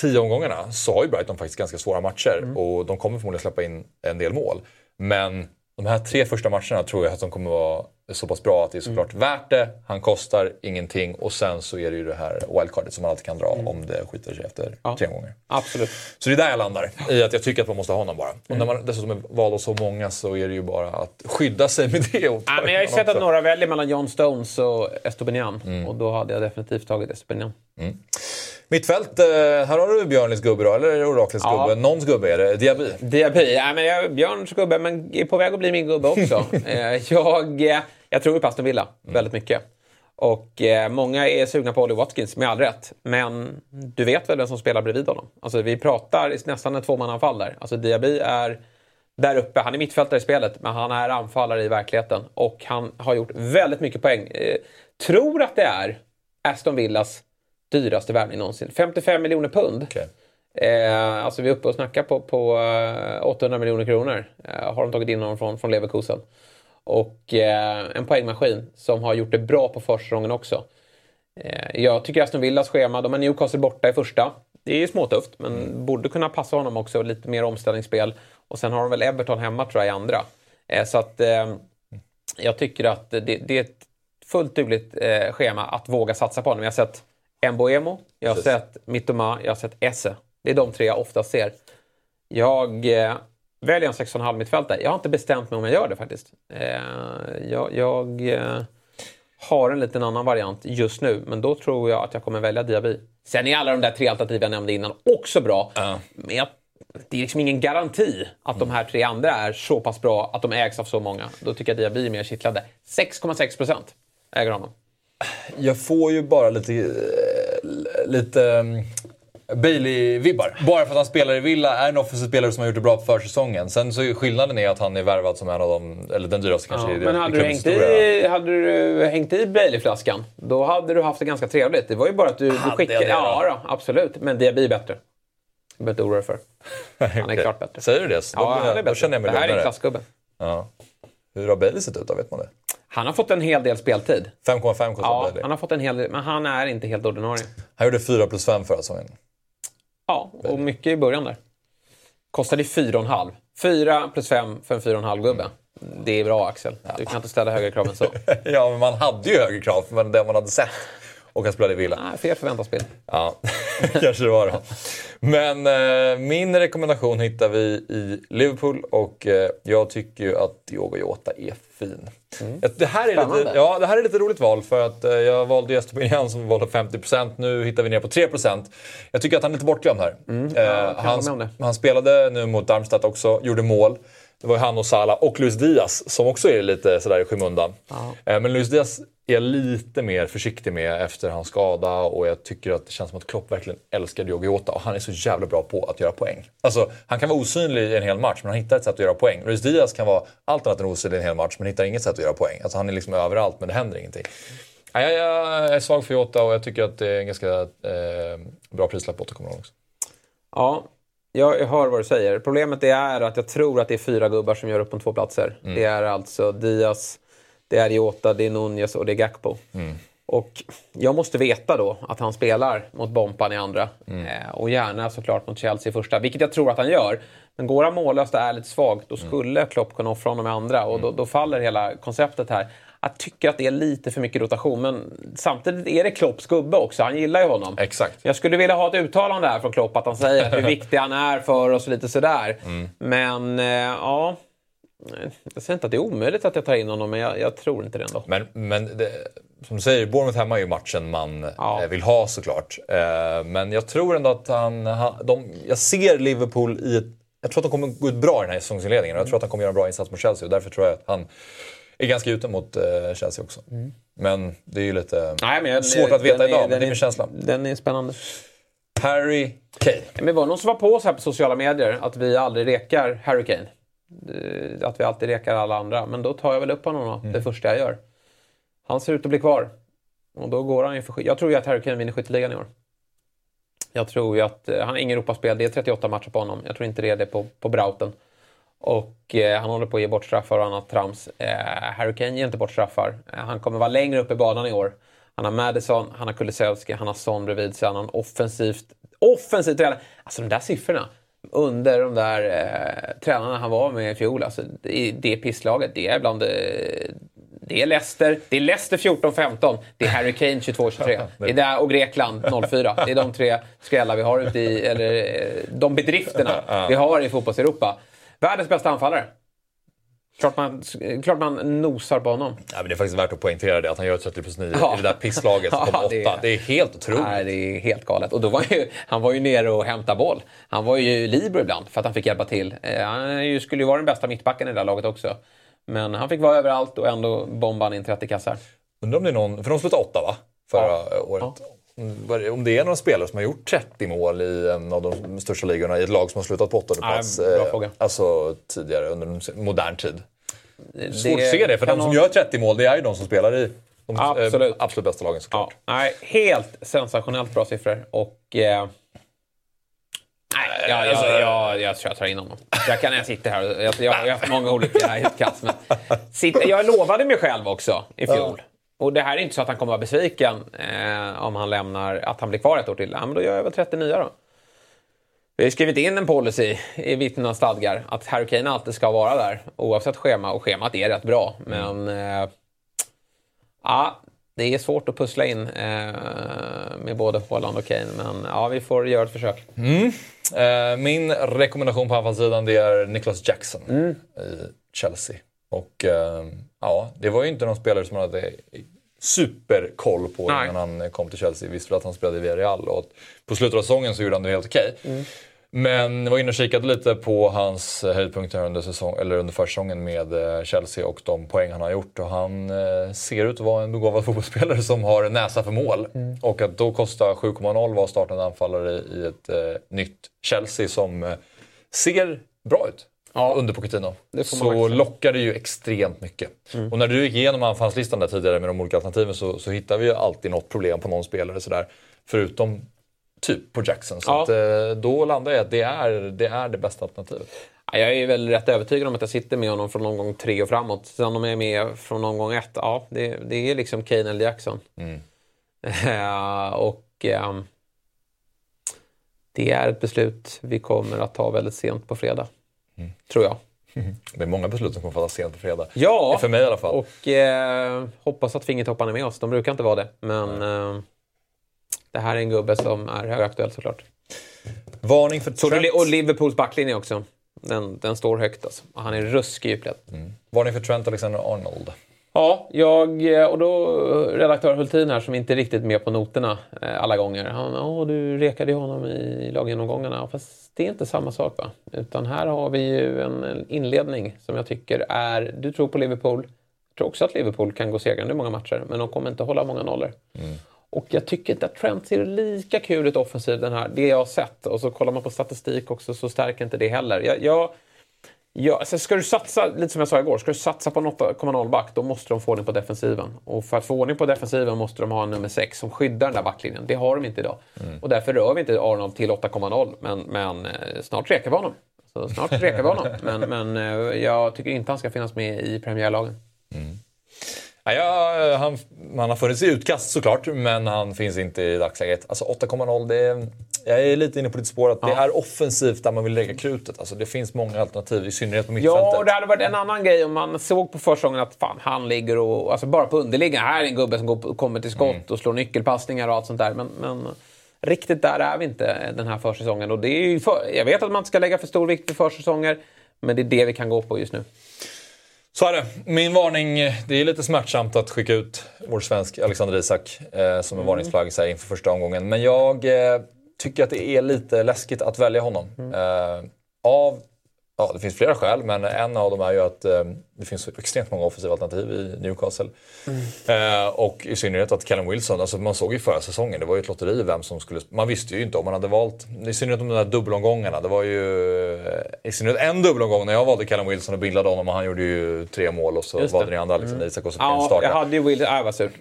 tio omgångarna så har ju Brighton faktiskt ganska svåra matcher och de kommer förmodligen släppa in en del mål. Men de här tre första matcherna tror jag att de kommer vara så pass bra att det är såklart värt det. Han kostar ingenting och sen så är det ju det här wildcardet som man alltid kan dra om det skiter sig efter tre omgångar. Absolut. Så det är där jag landar, i att jag tycker att man måste ha honom bara. Och när man dessutom är vald av så många så är det ju bara att skydda sig med det. Och Ja, men jag har ju sett att också. några väljer mellan John Stones och Estopinian. Mm. Och då hade jag definitivt tagit Estopinian. Mittfält, eh, här har du Björnlis gubbe då, eller är det Oraklets Ja. gubbe? Någons gubbe är det, Diaby. Diaby, ja, men jag, Björns gubbe, men är på väg att bli min gubbe också. eh, jag, eh, jag tror ju på Aston Villa väldigt mycket. Och eh, många är sugna på Ollie Watkins, med all rätt. Men du vet väl vem som spelar bredvid honom? Alltså, vi pratar nästan en tvåmannaanfall där. Alltså, Diaby är där uppe. Han är mittfältare i spelet, men han är anfallare i verkligheten. Och han har gjort väldigt mycket poäng. Eh, tror att det är Aston Villas dyraste värvning någonsin. 55 miljoner pund. Okej. Eh, alltså vi är uppe och snackar på, på eh, 800 miljoner kronor. Eh, har de tagit in honom från, från Leverkusen. Och eh, en poängmaskin som har gjort det bra på försäsongen också. Eh, jag tycker Aston Villas schema, de har Newcastle borta i första. Det är småtufft, men borde kunna passa honom också. Lite mer omställningsspel. Och sen har de väl Everton hemma tror jag i andra. Eh, så att eh, jag tycker att det, det är ett fullt dugligt eh, schema att våga satsa på honom. Jag har sett Mboemo, jag har Precis. sett Mittoma, jag har sett Esse. Det är de tre jag oftast ser. Jag eh, väljer en 6,5 mittfältare. Jag har inte bestämt mig om jag gör det faktiskt. Eh, jag jag eh, har en liten annan variant just nu, men då tror jag att jag kommer välja Diaby. Sen är alla de där tre alternativ jag nämnde innan också bra. Men jag, det är liksom ingen garanti att de här tre andra är så pass bra att de ägs av så många. Då tycker jag Diaby är mer kittlande. 6,6 procent äger honom. Jag får ju bara lite, eh, lite um, Bailey-vibbar. Bara för att han spelar i Villa, är en offensiv spelare som har gjort det bra på försäsongen. Sen så är skillnaden är att han är värvad som en av de, eller den dyraste kanske Ja, i men hade du, hängt i, hade du hängt i Bailey-flaskan, då hade du haft det ganska trevligt. Det var ju bara att du, du Hade skickade... det då? Ja, då, absolut. Men Diaby är bättre. Du behöver inte oroa dig för. Han är Okej. klart bättre. Säger du det? Så Ja, då, han är då känner jag mig det här är lugnare. klassgubbe. Ja. Hur har Bailey sett ut då? Vet man det? Han har fått en hel del speltid. 5,5 kostar Ja, han har fått en hel del, men han är inte helt ordinarie. Han gjorde 4 plus 5 förra säsongen. Ja, och mycket i början där. Kostade 4,5. 4 plus 5 för en 4,5-gubbe. Det är bra Axel. Du kan inte ställa högre krav än så. ja, men man hade ju högre krav men det man hade sett. Och han spelade i Villa. Nej, fel förväntansbild. Ja, kanske det var då. Men eh, min rekommendation hittar vi i Liverpool och eh, jag tycker ju att Diogo Jota är fin. Ett- Det, här är lite, Spännande. ja, det här är lite roligt val för att eh, jag valde Estopinian som valde 50%. Nu hittar vi ner på 3%. Jag tycker att han är lite bortglömd här. Eh, med om det. han, han spelade nu mot Darmstadt också, gjorde mål. Det var ju han och Salah och Luis Diaz som också är lite sådär i skymundan. Eh, Men Luis Diaz jag lite mer försiktig med efter hans skada och jag tycker att det känns som att Klopp verkligen älskar Diogo Jota och han är så jävla bra på att göra poäng. Alltså, han kan vara osynlig i en hel match men han hittar ett sätt att göra poäng. Luis Diaz kan vara allt annat än osynlig i en hel match men hittar inget sätt att göra poäng. Alltså, han är liksom överallt men det händer ingenting. Ja, jag, jag är svag för Jota och jag tycker att det är en ganska eh, bra prislapp på 8,0 också. Ja, jag hör vad du säger. Problemet är att jag tror att det är fyra gubbar som gör upp om två platser. Mm. Det är alltså Diaz, det är Jota, det är Nunez och det är Gakpo. Mm. Och jag måste veta då att han spelar mot Bompan i andra. Mm. Eh, och gärna såklart mot Chelsea i första, vilket jag tror att han gör. Men går han mållöst och är lite svag, då skulle Klopp kunna offra honom i andra. Och då, då faller hela konceptet här. Jag tycker att det är lite för mycket rotation, men samtidigt är det Klopps gubbe också. Han gillar ju honom. Exakt. Jag skulle vilja ha ett uttalande här från Klopp, att han säger hur viktig han är för oss och lite sådär. Men eh, ja, jag säger inte att det är omöjligt att jag tar in honom, men jag, jag tror inte det ändå. Men, men det, som du säger, Bournemouth hemma är ju matchen man Ja. eh, vill ha såklart. Eh, Men jag tror ändå att han, han de, jag ser Liverpool i ett, jag tror att de kommer gå ut bra i den här säsongsinledningen och jag tror att han kommer göra en bra insats mot Chelsea och därför tror jag att han är ganska ute mot eh, Chelsea också. Men det är ju lite Nej, men jag- svårt att veta är- idag, men det är min känsla. Den är spännande. Harry Kane. Men det var någon som var på oss här på sociala medier att vi aldrig rekar Harry Kane. Eh, Att vi alltid rekar alla andra. Men då tar jag väl upp honom då, det första jag gör. Han ser ut att bli kvar. Och då går han ju för Jag tror ju att Harry Kane vinner skytteligan i år. Jag tror ju att, eh, han har ingen Europaspel, det är 38 matcher på honom. Jag tror inte det är det på, på Brauten. Och eh, han håller på att ge bort straffar och annat trams. Eh, Harry Kane ger inte bort straffar. Eh, han kommer vara längre upp i banan i år. Han har Madison, han har Kulusevski, han har Son bredvid sig. Han har en offensivt, offensivt. Alltså de där siffrorna under de där eh, tränarna han var med i fjol. Alltså, det, det pisslaget, det är bland eh, det är Leicester, det är Leicester 14-15, det är Harry Kane 22-23. Det är där, och Grekland 04. Det är de tre skrällar vi har ute i, eller eh, de bedrifterna vi har i fotbolls-Europa. Världens bästa anfallare. Klart man, klart man nosar på honom. Ja, men det är faktiskt värt att poängtera det, att han gör 30 plus 9 Ja. i det där pisslaget som Ja, kom åtta. det Det är- är, helt otroligt. Nej, det är helt galet. Och då var han ju, han var ju nere och hämtade boll. Han var ju libero ibland för att han fick hjälpa till. Eh, Han är skulle ju vara den bästa mittbacken i det där laget också. Men han fick vara överallt och ändå bombade han in 30 kassar. Undrar om det är någon, för de slutade åtta va? Förra Ja. året. Mm, Om det är någon spelare som har gjort 30 mål i en av de största ligorna i ett lag som har slutat på åttonde Nej, plats. bra eh, fråga. Alltså tidigare under modern tid. Det Svårt att se det, för de som någon- gör 30 mål det är ju de som spelar i de eh, Absolut. absolut bästa lagen Ja, såklart. nej, helt sensationellt bra siffror. Och... Eh, nej, jag, jag, jag, jag tror jag tar in honom. Jag, kan, jag sitter här och jag, jag har haft många olika utkast. Men sitter, jag lovade mig själv också i fjol. Och det här är inte så att han kommer vara besviken eh, om han lämnar, att han blir kvar ett år till. Ja, men då gör jag väl 39 då. Vi har skrivit in en policy i vittnenas stadgar att Harry Kane alltid ska vara där oavsett schema. Och schemat är rätt bra. Men eh, ja, det är svårt att pussla in eh, med både Haaland och Kane. Men ja, vi får göra ett försök. Eh, Min rekommendation på anfallssidan det är Nicholas Jackson Mm. i Chelsea. Och eh, ja, det var ju inte någon spelare som man hade superkoll på Nej. innan han kom till Chelsea. Visste väl att han spelade i Villarreal och på slutet av säsongen så gjorde han det helt okej. Mm. Men var inne och kikade lite på hans eh, höjdpunkter under, säsong, eller under försäsongen med eh, Chelsea och de poäng han har gjort. Och han eh, ser ut att vara en begåvad fotbollsspelare som har näsa för mål. Mm. Och att då kosta 7,0 vara startande anfallare i ett eh, nytt Chelsea som ser bra ut. Ja. Under Pochettino. Så lockar det ju extremt mycket. Och när du gick igenom anfallslistan där tidigare med de olika alternativen så, så hittar vi ju alltid något problem på någon spelare sådär. Förutom typ på Jackson. Så Ja. att, eh, då landar jag att det är, det är det bästa alternativet. Ja, Jag är väl rätt övertygad om att jag sitter med honom från någon gång tre och framåt. Sen om jag är med från någon gång ett, ja, det, det är liksom Kane eller Jackson. Eh, och ehm, det är ett beslut vi kommer att ta väldigt sent på fredag. Tror jag. Det är många beslut som kommer fattas sent på fredag. Ja, För mig i alla fall. och eh, hoppas att fingertopparna är med oss. De brukar inte vara det. Men eh, det här är en gubbe som är högaktuell såklart. Varning för Så Trent. det- och Liverpools backlinje också. Den, den står högt alltså. Och Han är ruskig djupled. Varning för Trent Alexander-Arnold. Ja, jag och då redaktör Hultin här som inte är riktigt med på noterna eh, alla gånger. Han, åh du rekade ju honom i laggenomgångarna. Fast det är inte samma sak va? Utan här har vi ju en en inledning som jag tycker är, du tror på Liverpool, jag tror också att Liverpool kan gå segrande i många matcher, men de kommer inte hålla många nollor. Och jag tycker inte att Trent ser lika kul ut offensivt den här, det jag har sett. Och så kollar man på statistik också så stärker inte det heller. Jag, jag, jag, alltså ska du satsa, lite som jag sa igår, ska du satsa på en 8,0 back då måste de få ordning på defensiven. Och för att få ordning på defensiven måste de ha en nummer 6 som skyddar den där backlinjen. Det har de inte idag. Och därför rör vi inte Arnold till 8,0 men, men eh, snart rekar vi honom. Så snart rekar vi honom. Men, men eh, jag tycker inte han ska finnas med i premiärlagen. Ja, ja, han, han har funnits i utkast såklart, men han finns inte i dagsläget. Alltså 8,0, det är, jag är lite inne på ditt spår att det är offensivt där man vill lägga krutet. Alltså, det finns många alternativ, i synnerhet på mittfältet. Ja, och det hade varit en annan grej om man såg på försäsongen att fan, han ligger och... Alltså bara på underliggande. Här är en gubbe som går, kommer till skott och slår nyckelpassningar och allt sånt där. Men, men riktigt där är vi inte den här försäsongen. Och det är för, jag vet att man inte ska lägga för stor vikt vid försäsonger, men det är det vi kan gå på just nu. Så är det. Min varning, det är lite smärtsamt att skicka ut vår svensk Alexander Isak eh, som en varningsflagg så här inför första omgången. Men jag eh, tycker att det är lite läskigt att välja honom. Eh, av, ja, det finns flera skäl, men en av dem är ju att eh, det finns extremt många offensiva alternativ i Newcastle. Eh, och i synnerhet att Callum Wilson, alltså man såg ju förra säsongen, det var ju ett lotteri vem som skulle... Man visste ju inte om man hade valt, i synnerhet om de där dubbelomgångarna. Det var ju eh, i synnerhet en dubbelomgång när jag valde Callum Wilson och bildade honom och han gjorde ju tre mål och så valde ni andra Alexander Isak och så Ja, jag hade ju Will... Ja, vad surt.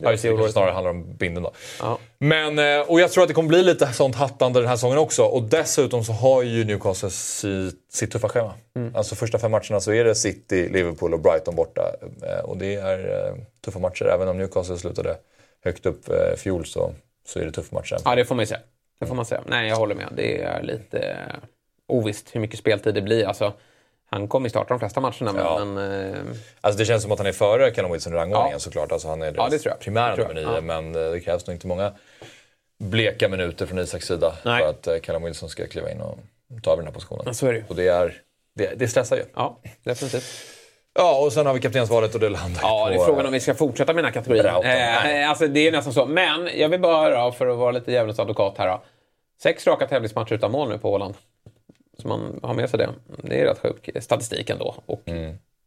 Ja, just det, det kanske snarare handlar om binden då. Ja. Men, eh, och jag tror att det kommer bli lite sånt hattande den här säsongen också. Och dessutom så har ju Newcastle sitt, sitt tuffa schema. Mm. Alltså första fem matcherna så är det City, Liverpool och Brighton borta. Eh, Och det är eh, tuffa matcher. Även om Newcastle slutade högt upp eh, fjol så, så är det tuffa matcher. Ja, det får man ju säga. Det får man säga. Nej, jag håller med. Det är lite ovisst hur mycket speltid det blir. Alltså, han kommer starta de flesta matcherna. Ja. men eh, Alltså det känns som att han är före Callum Wilson i rangordningen Ja. såklart. Alltså han är Ja, deras jag. primära nummer nio. Ja. Men eh, det krävs nog inte många bleka minuter från Isaks sida Nej. för att eh, Callum Wilson ska kliva in och ta över den här positionen. Ja, så är det. Och det, är, det, det stressar ju. ja, definitivt. Ja, och sen har vi kaptensvalet och det landar Ja, på... det är frågan om vi ska fortsätta med den här kategorin. Eh, alltså, det är nästan så. Men jag vill bara höra, för att vara lite djävulens advokat här. Då. Sex raka tävlingsmatcher utan mål nu på Åland. Så man har med sig det. Det är rätt sjuk statistik ändå. Och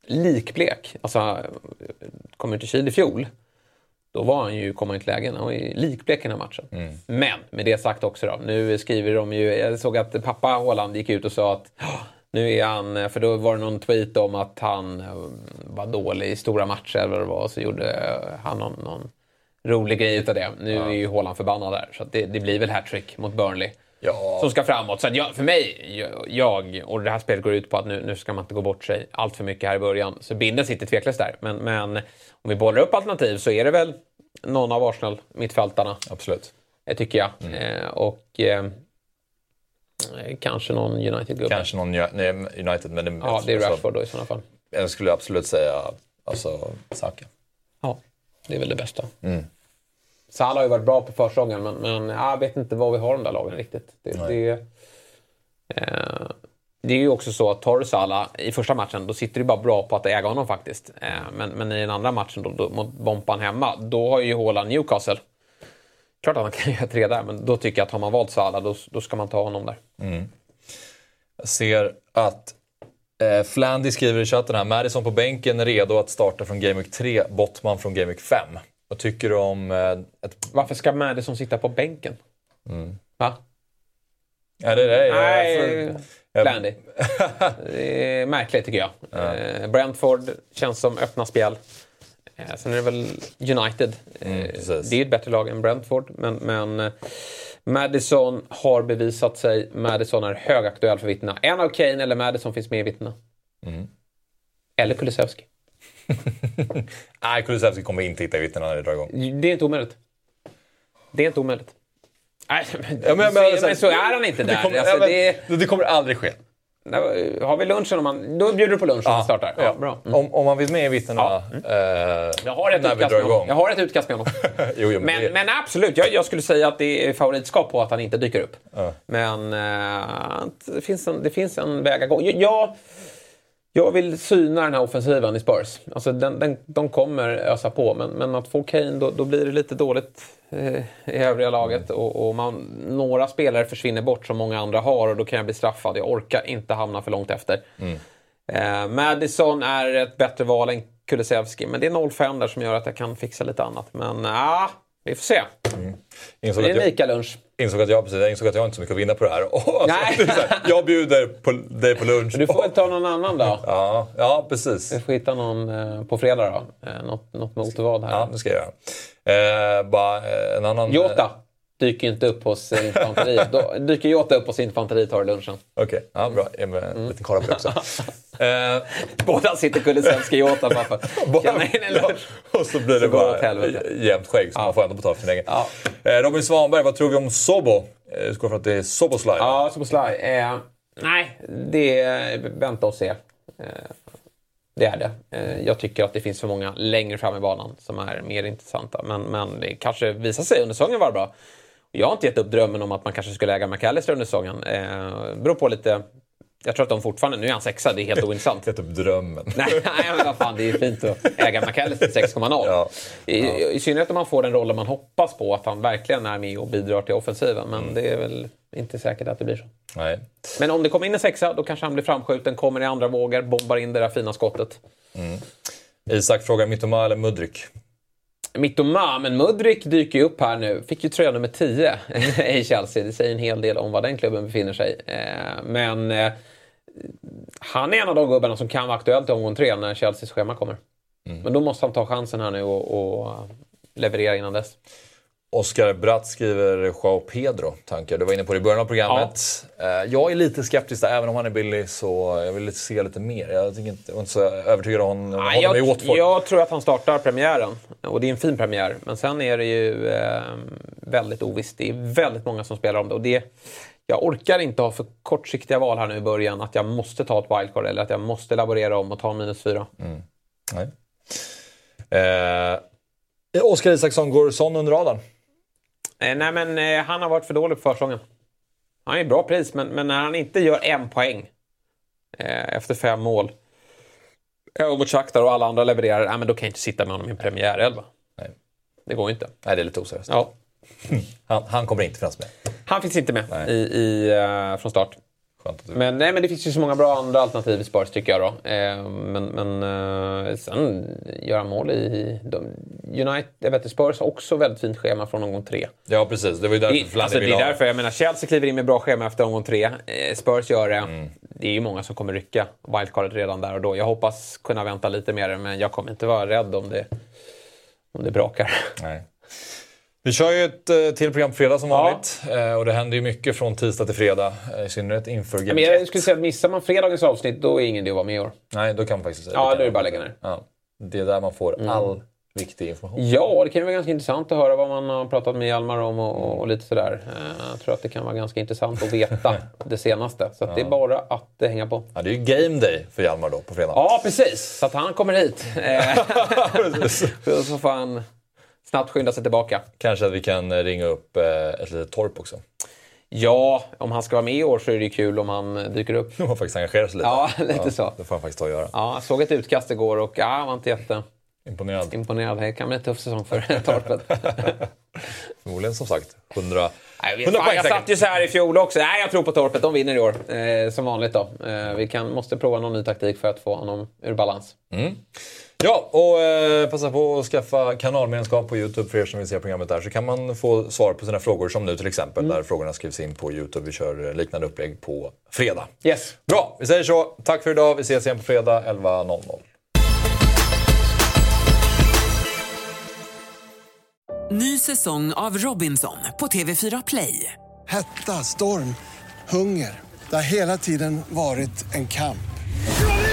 likblek. Alltså, kommer till Kil i fjol. Då var han ju, kom han inte lägen. Han var ju likblek i den här matchen. Men med det sagt också då. Nu skriver de ju, jag såg att pappa Håland gick ut och sa att "Ja, nu är han, för då var det någon tweet om att han eh, var dålig i stora matcher eller vad det var. Så gjorde han någon, någon rolig grej utav det. Nu är ju Håland förbannad där. Så det, det blir väl hattrick mot Burnley. Ja. Som ska framåt. Så jag, för mig, jag, och det här spelet går ut på att nu, nu ska man inte gå bort sig allt för mycket här i början. Så binden sitter tveklöst där. Men, men om vi bollar upp alternativ så är det väl någon av Arsenal-mittfältarna, Absolut. eh, tycker jag. Mm. Eh, och eh, kanske någon United-gubbe. Kanske någon nej, United, men det, Ja, det är alltså, Rashford då i sådana fall. Jag skulle absolut säga alltså, Saka. Ja, det är väl det bästa. Mm. Salah har ju varit bra på försäsongen, men, men jag vet inte vad vi har de där lagen riktigt. Det, det, eh, det är ju också så att tar du Salah i första matchen, då sitter du bara bra på att äga honom faktiskt. Eh, men, men i den andra matchen, då, då, mot Bompan hemma, då har ju Haaland Newcastle. Klart att han kan göra tre där, men då tycker jag att har man valt Salah, då, då ska man ta honom där. Jag ser att eh, Flandy skriver i chatten här. Madison på bänken redo att starta från Game Week 3, Bottman från Game Week 5. Vad tycker du om eh, ett... Varför ska Madison sitta på bänken? Va? Ja, det är det. jag- Nej, jag- Blandy. Det är märkligt tycker jag. Eh, Brentford känns som öppna spel. Eh, sen är det väl United. Precis. det är ett bättre lag än Brentford. Men, men Madison har bevisat sig. Madison är högaktuell för vittnena. En av Kane eller Madison finns med i vittnena. Eller Kulusevski. Nej, Kulusevski kommer inte hitta vittnena när det drar igång. Det är inte omöjligt. Det är inte omöjligt. Nej, men, Ja, men- så, men- är- men så är han inte där. Det kommer, Alltså, ja, det, det kommer aldrig ske. har vi lunchen om man, då bjuder du på lunch om man startar. Ja, Ja. bra. Mm. Om, om man finns med i vittnena eh, Jag har ett när vi drar igång. Jag har ett utkast med honom. Jo, jo, men men, men absolut, jag, jag skulle säga att det är favoritskap på att han inte dyker upp. Men eh, det, finns en, det finns en väg att gå. Jag, jag, jag vill syna den här offensiven i Spurs. Alltså den, den, de kommer ösa på, men, men att få Kane, då, då blir det lite dåligt eh, i övriga laget. Och, och man, några spelare försvinner bort som många andra har och då kan jag bli straffad. Jag orkar inte hamna för långt efter. Eh, Madison är ett bättre val än Kulusevski. Men det är 0,5 där som gör att jag kan fixa lite annat. Men ja, vi får se. Insåg Det är en ICA-lunch. insåg att jag, precis, jag insåg att jag inte så mycket att vinna på det här. Alltså, Nej. jag bjuder på, dig på lunch. Du får väl ta någon annan då. Ja, ja, precis. Vi får hitta någon eh, på fredag då. Eh, något, något med Otervad här. Ja, det ska jag göra. Eh, bara eh, en annan... Jota dyker inte upp hos eh, infanteriet. Då dyker Jota upp hos infanteriet tar lunchen. Okej, ja, bra. Jag med en liten kolla på det också. Eh, Båda sitter Kulusevski Jota bara för tjäna in en lunch. och så blir det Så bara jämnt skägg, så man får ändå betala för sin egen. Ja. Eh, Robin Svanberg, vad tror vi om Sobo? Eh, Jag utgår från att det är Soboslaj. Ja, Soboslaj. Eh, nej, det är vänta och se. Eh, det är det. Eh, jag tycker att det finns för många längre fram i banan som är mer intressanta. Men, men det kanske visar sig under säsongen vara bra. Jag har inte gett upp drömmen om att man kanske skulle äga McAllister under säsongen. Eh, beror på lite... Jag tror att de fortfarande... Nu är han sexa, det är helt ointressant. Det är typ drömmen. Nej, nej, men vad fan, det är fint att äga McAllister till 6,0. Ja. I, I synnerhet om man får den rollen man hoppas på, att han verkligen är med och bidrar till offensiven. Men Mm. det är väl inte säkert att det blir så. Nej. Men om det kommer in en sexa, då kanske han blir framskjuten, kommer i andra vågor, bombar in det där fina skottet. Isak frågar Mittoma eller Mudryk? Mittoma, men Mudrik dyker ju upp här nu. Fick ju tröja nummer 10 i Chelsea. Det säger en hel del om var den klubben befinner sig. Eh, Men eh, han är en av de gubbarna som kan vara aktuell till omgång tre när Chelseas schema kommer. Men då måste han ta chansen här nu och, och leverera innan dess. Oskar Bratt skriver Joao Pedro. Tankar. Du var inne på det i början av programmet. Eh, Jag är lite skeptisk där, även om han är billig så jag vill lite se lite mer. Jag, inte, jag är inte så övertygad om honom Nej, honom i jag, Watford. jag tror att han startar premiären. Och det är en fin premiär. Men sen är det ju eh, väldigt ovisst. Det är väldigt många som spelar om det. Och det jag orkar inte ha för kortsiktiga val här nu i början. Att jag måste ta ett wildcard eller att jag måste laborera om och ta minus fyra. Nej. Eh, Oskar Isaksson, går Son under radarn? Eh, nej, men eh, han har varit för dålig på försäsongen. Han är bra pris, men, men när han inte gör en poäng eh, efter fem mål och mot Shakhtar och alla andra levererar, nej, men då kan jag inte sitta med honom i en premiärelva. Nej. Det går ju inte. Nej, det är lite oseriöst. Ja. Han, han kommer inte finnas med. Han finns inte med i, i, från start. Men, nej, men det finns ju så många bra andra alternativ i Spurs tycker jag. Då. Eh, men men eh, sen göra mål i... De, United, jag vet, Spurs har också väldigt fint schema från omgång tre. Ja, precis. Det var ju därför Flanny alltså, det är därför jag menar, Chelsea kliver in med bra schema efter omgång tre. Eh, Spurs gör det. Mm. Det är ju många som kommer rycka wildcardet redan där och då. Jag hoppas kunna vänta lite mer, men jag kommer inte vara rädd om det, om det brakar. Nej. Vi kör ju ett eh, till program på fredag som Ja. vanligt. Eh, och det händer ju mycket från tisdag till fredag. eh, I synnerhet inför Game Men jag 1. skulle säga att missar man fredagens avsnitt, då är ingen idé att vara med i år. Nej, då kan man faktiskt säga Ja, då är det bara att lägga ner. Ja. Det är där man får all viktig information. Ja, det kan ju vara ganska intressant att höra vad man har pratat med Hjalmar om och, och, lite sådär. Jag tror att det kan vara ganska intressant att veta det senaste. Så att det är bara att hänga på. Ja, det är ju game day för Hjalmar då på fredag. Ja, precis. Så att han kommer hit. Så han snabbt skynda sig tillbaka. Kanske att vi kan eh, ringa upp eh, ett litet torp också. Ja, om han ska vara med i år så är det ju kul om han dyker upp. De har faktiskt engagerat sig lite. Ja, lite så. Det får han faktiskt ta och göra. Ja, jag såg ett utkast igår och ja, var inte jätteimponerad. Imponerad. Det kan bli en tuff säsong för Torpet. Förmodligen som sagt 100, Nej, jag, vet, 100 fan, jag satt ju så här i fjol också. Nej, jag tror på Torpet. De vinner i år. Eh, som vanligt då. Eh, vi kan, måste prova någon ny taktik för att få honom ur balans. Ja, och eh, passa på att skaffa kanalmedlemskap på Youtube för er som vill se programmet där. Så kan man få svar på sina frågor som nu till exempel. Mm. Där frågorna skrivs in på Youtube. Vi kör eh, liknande upplägg på fredag. Yes. Bra, vi säger så. Tack för idag. Vi ses igen på fredag 11.00. Ny säsong av Robinson på TV4 Play. Hetta, storm, hunger. Det har hela tiden varit en kamp.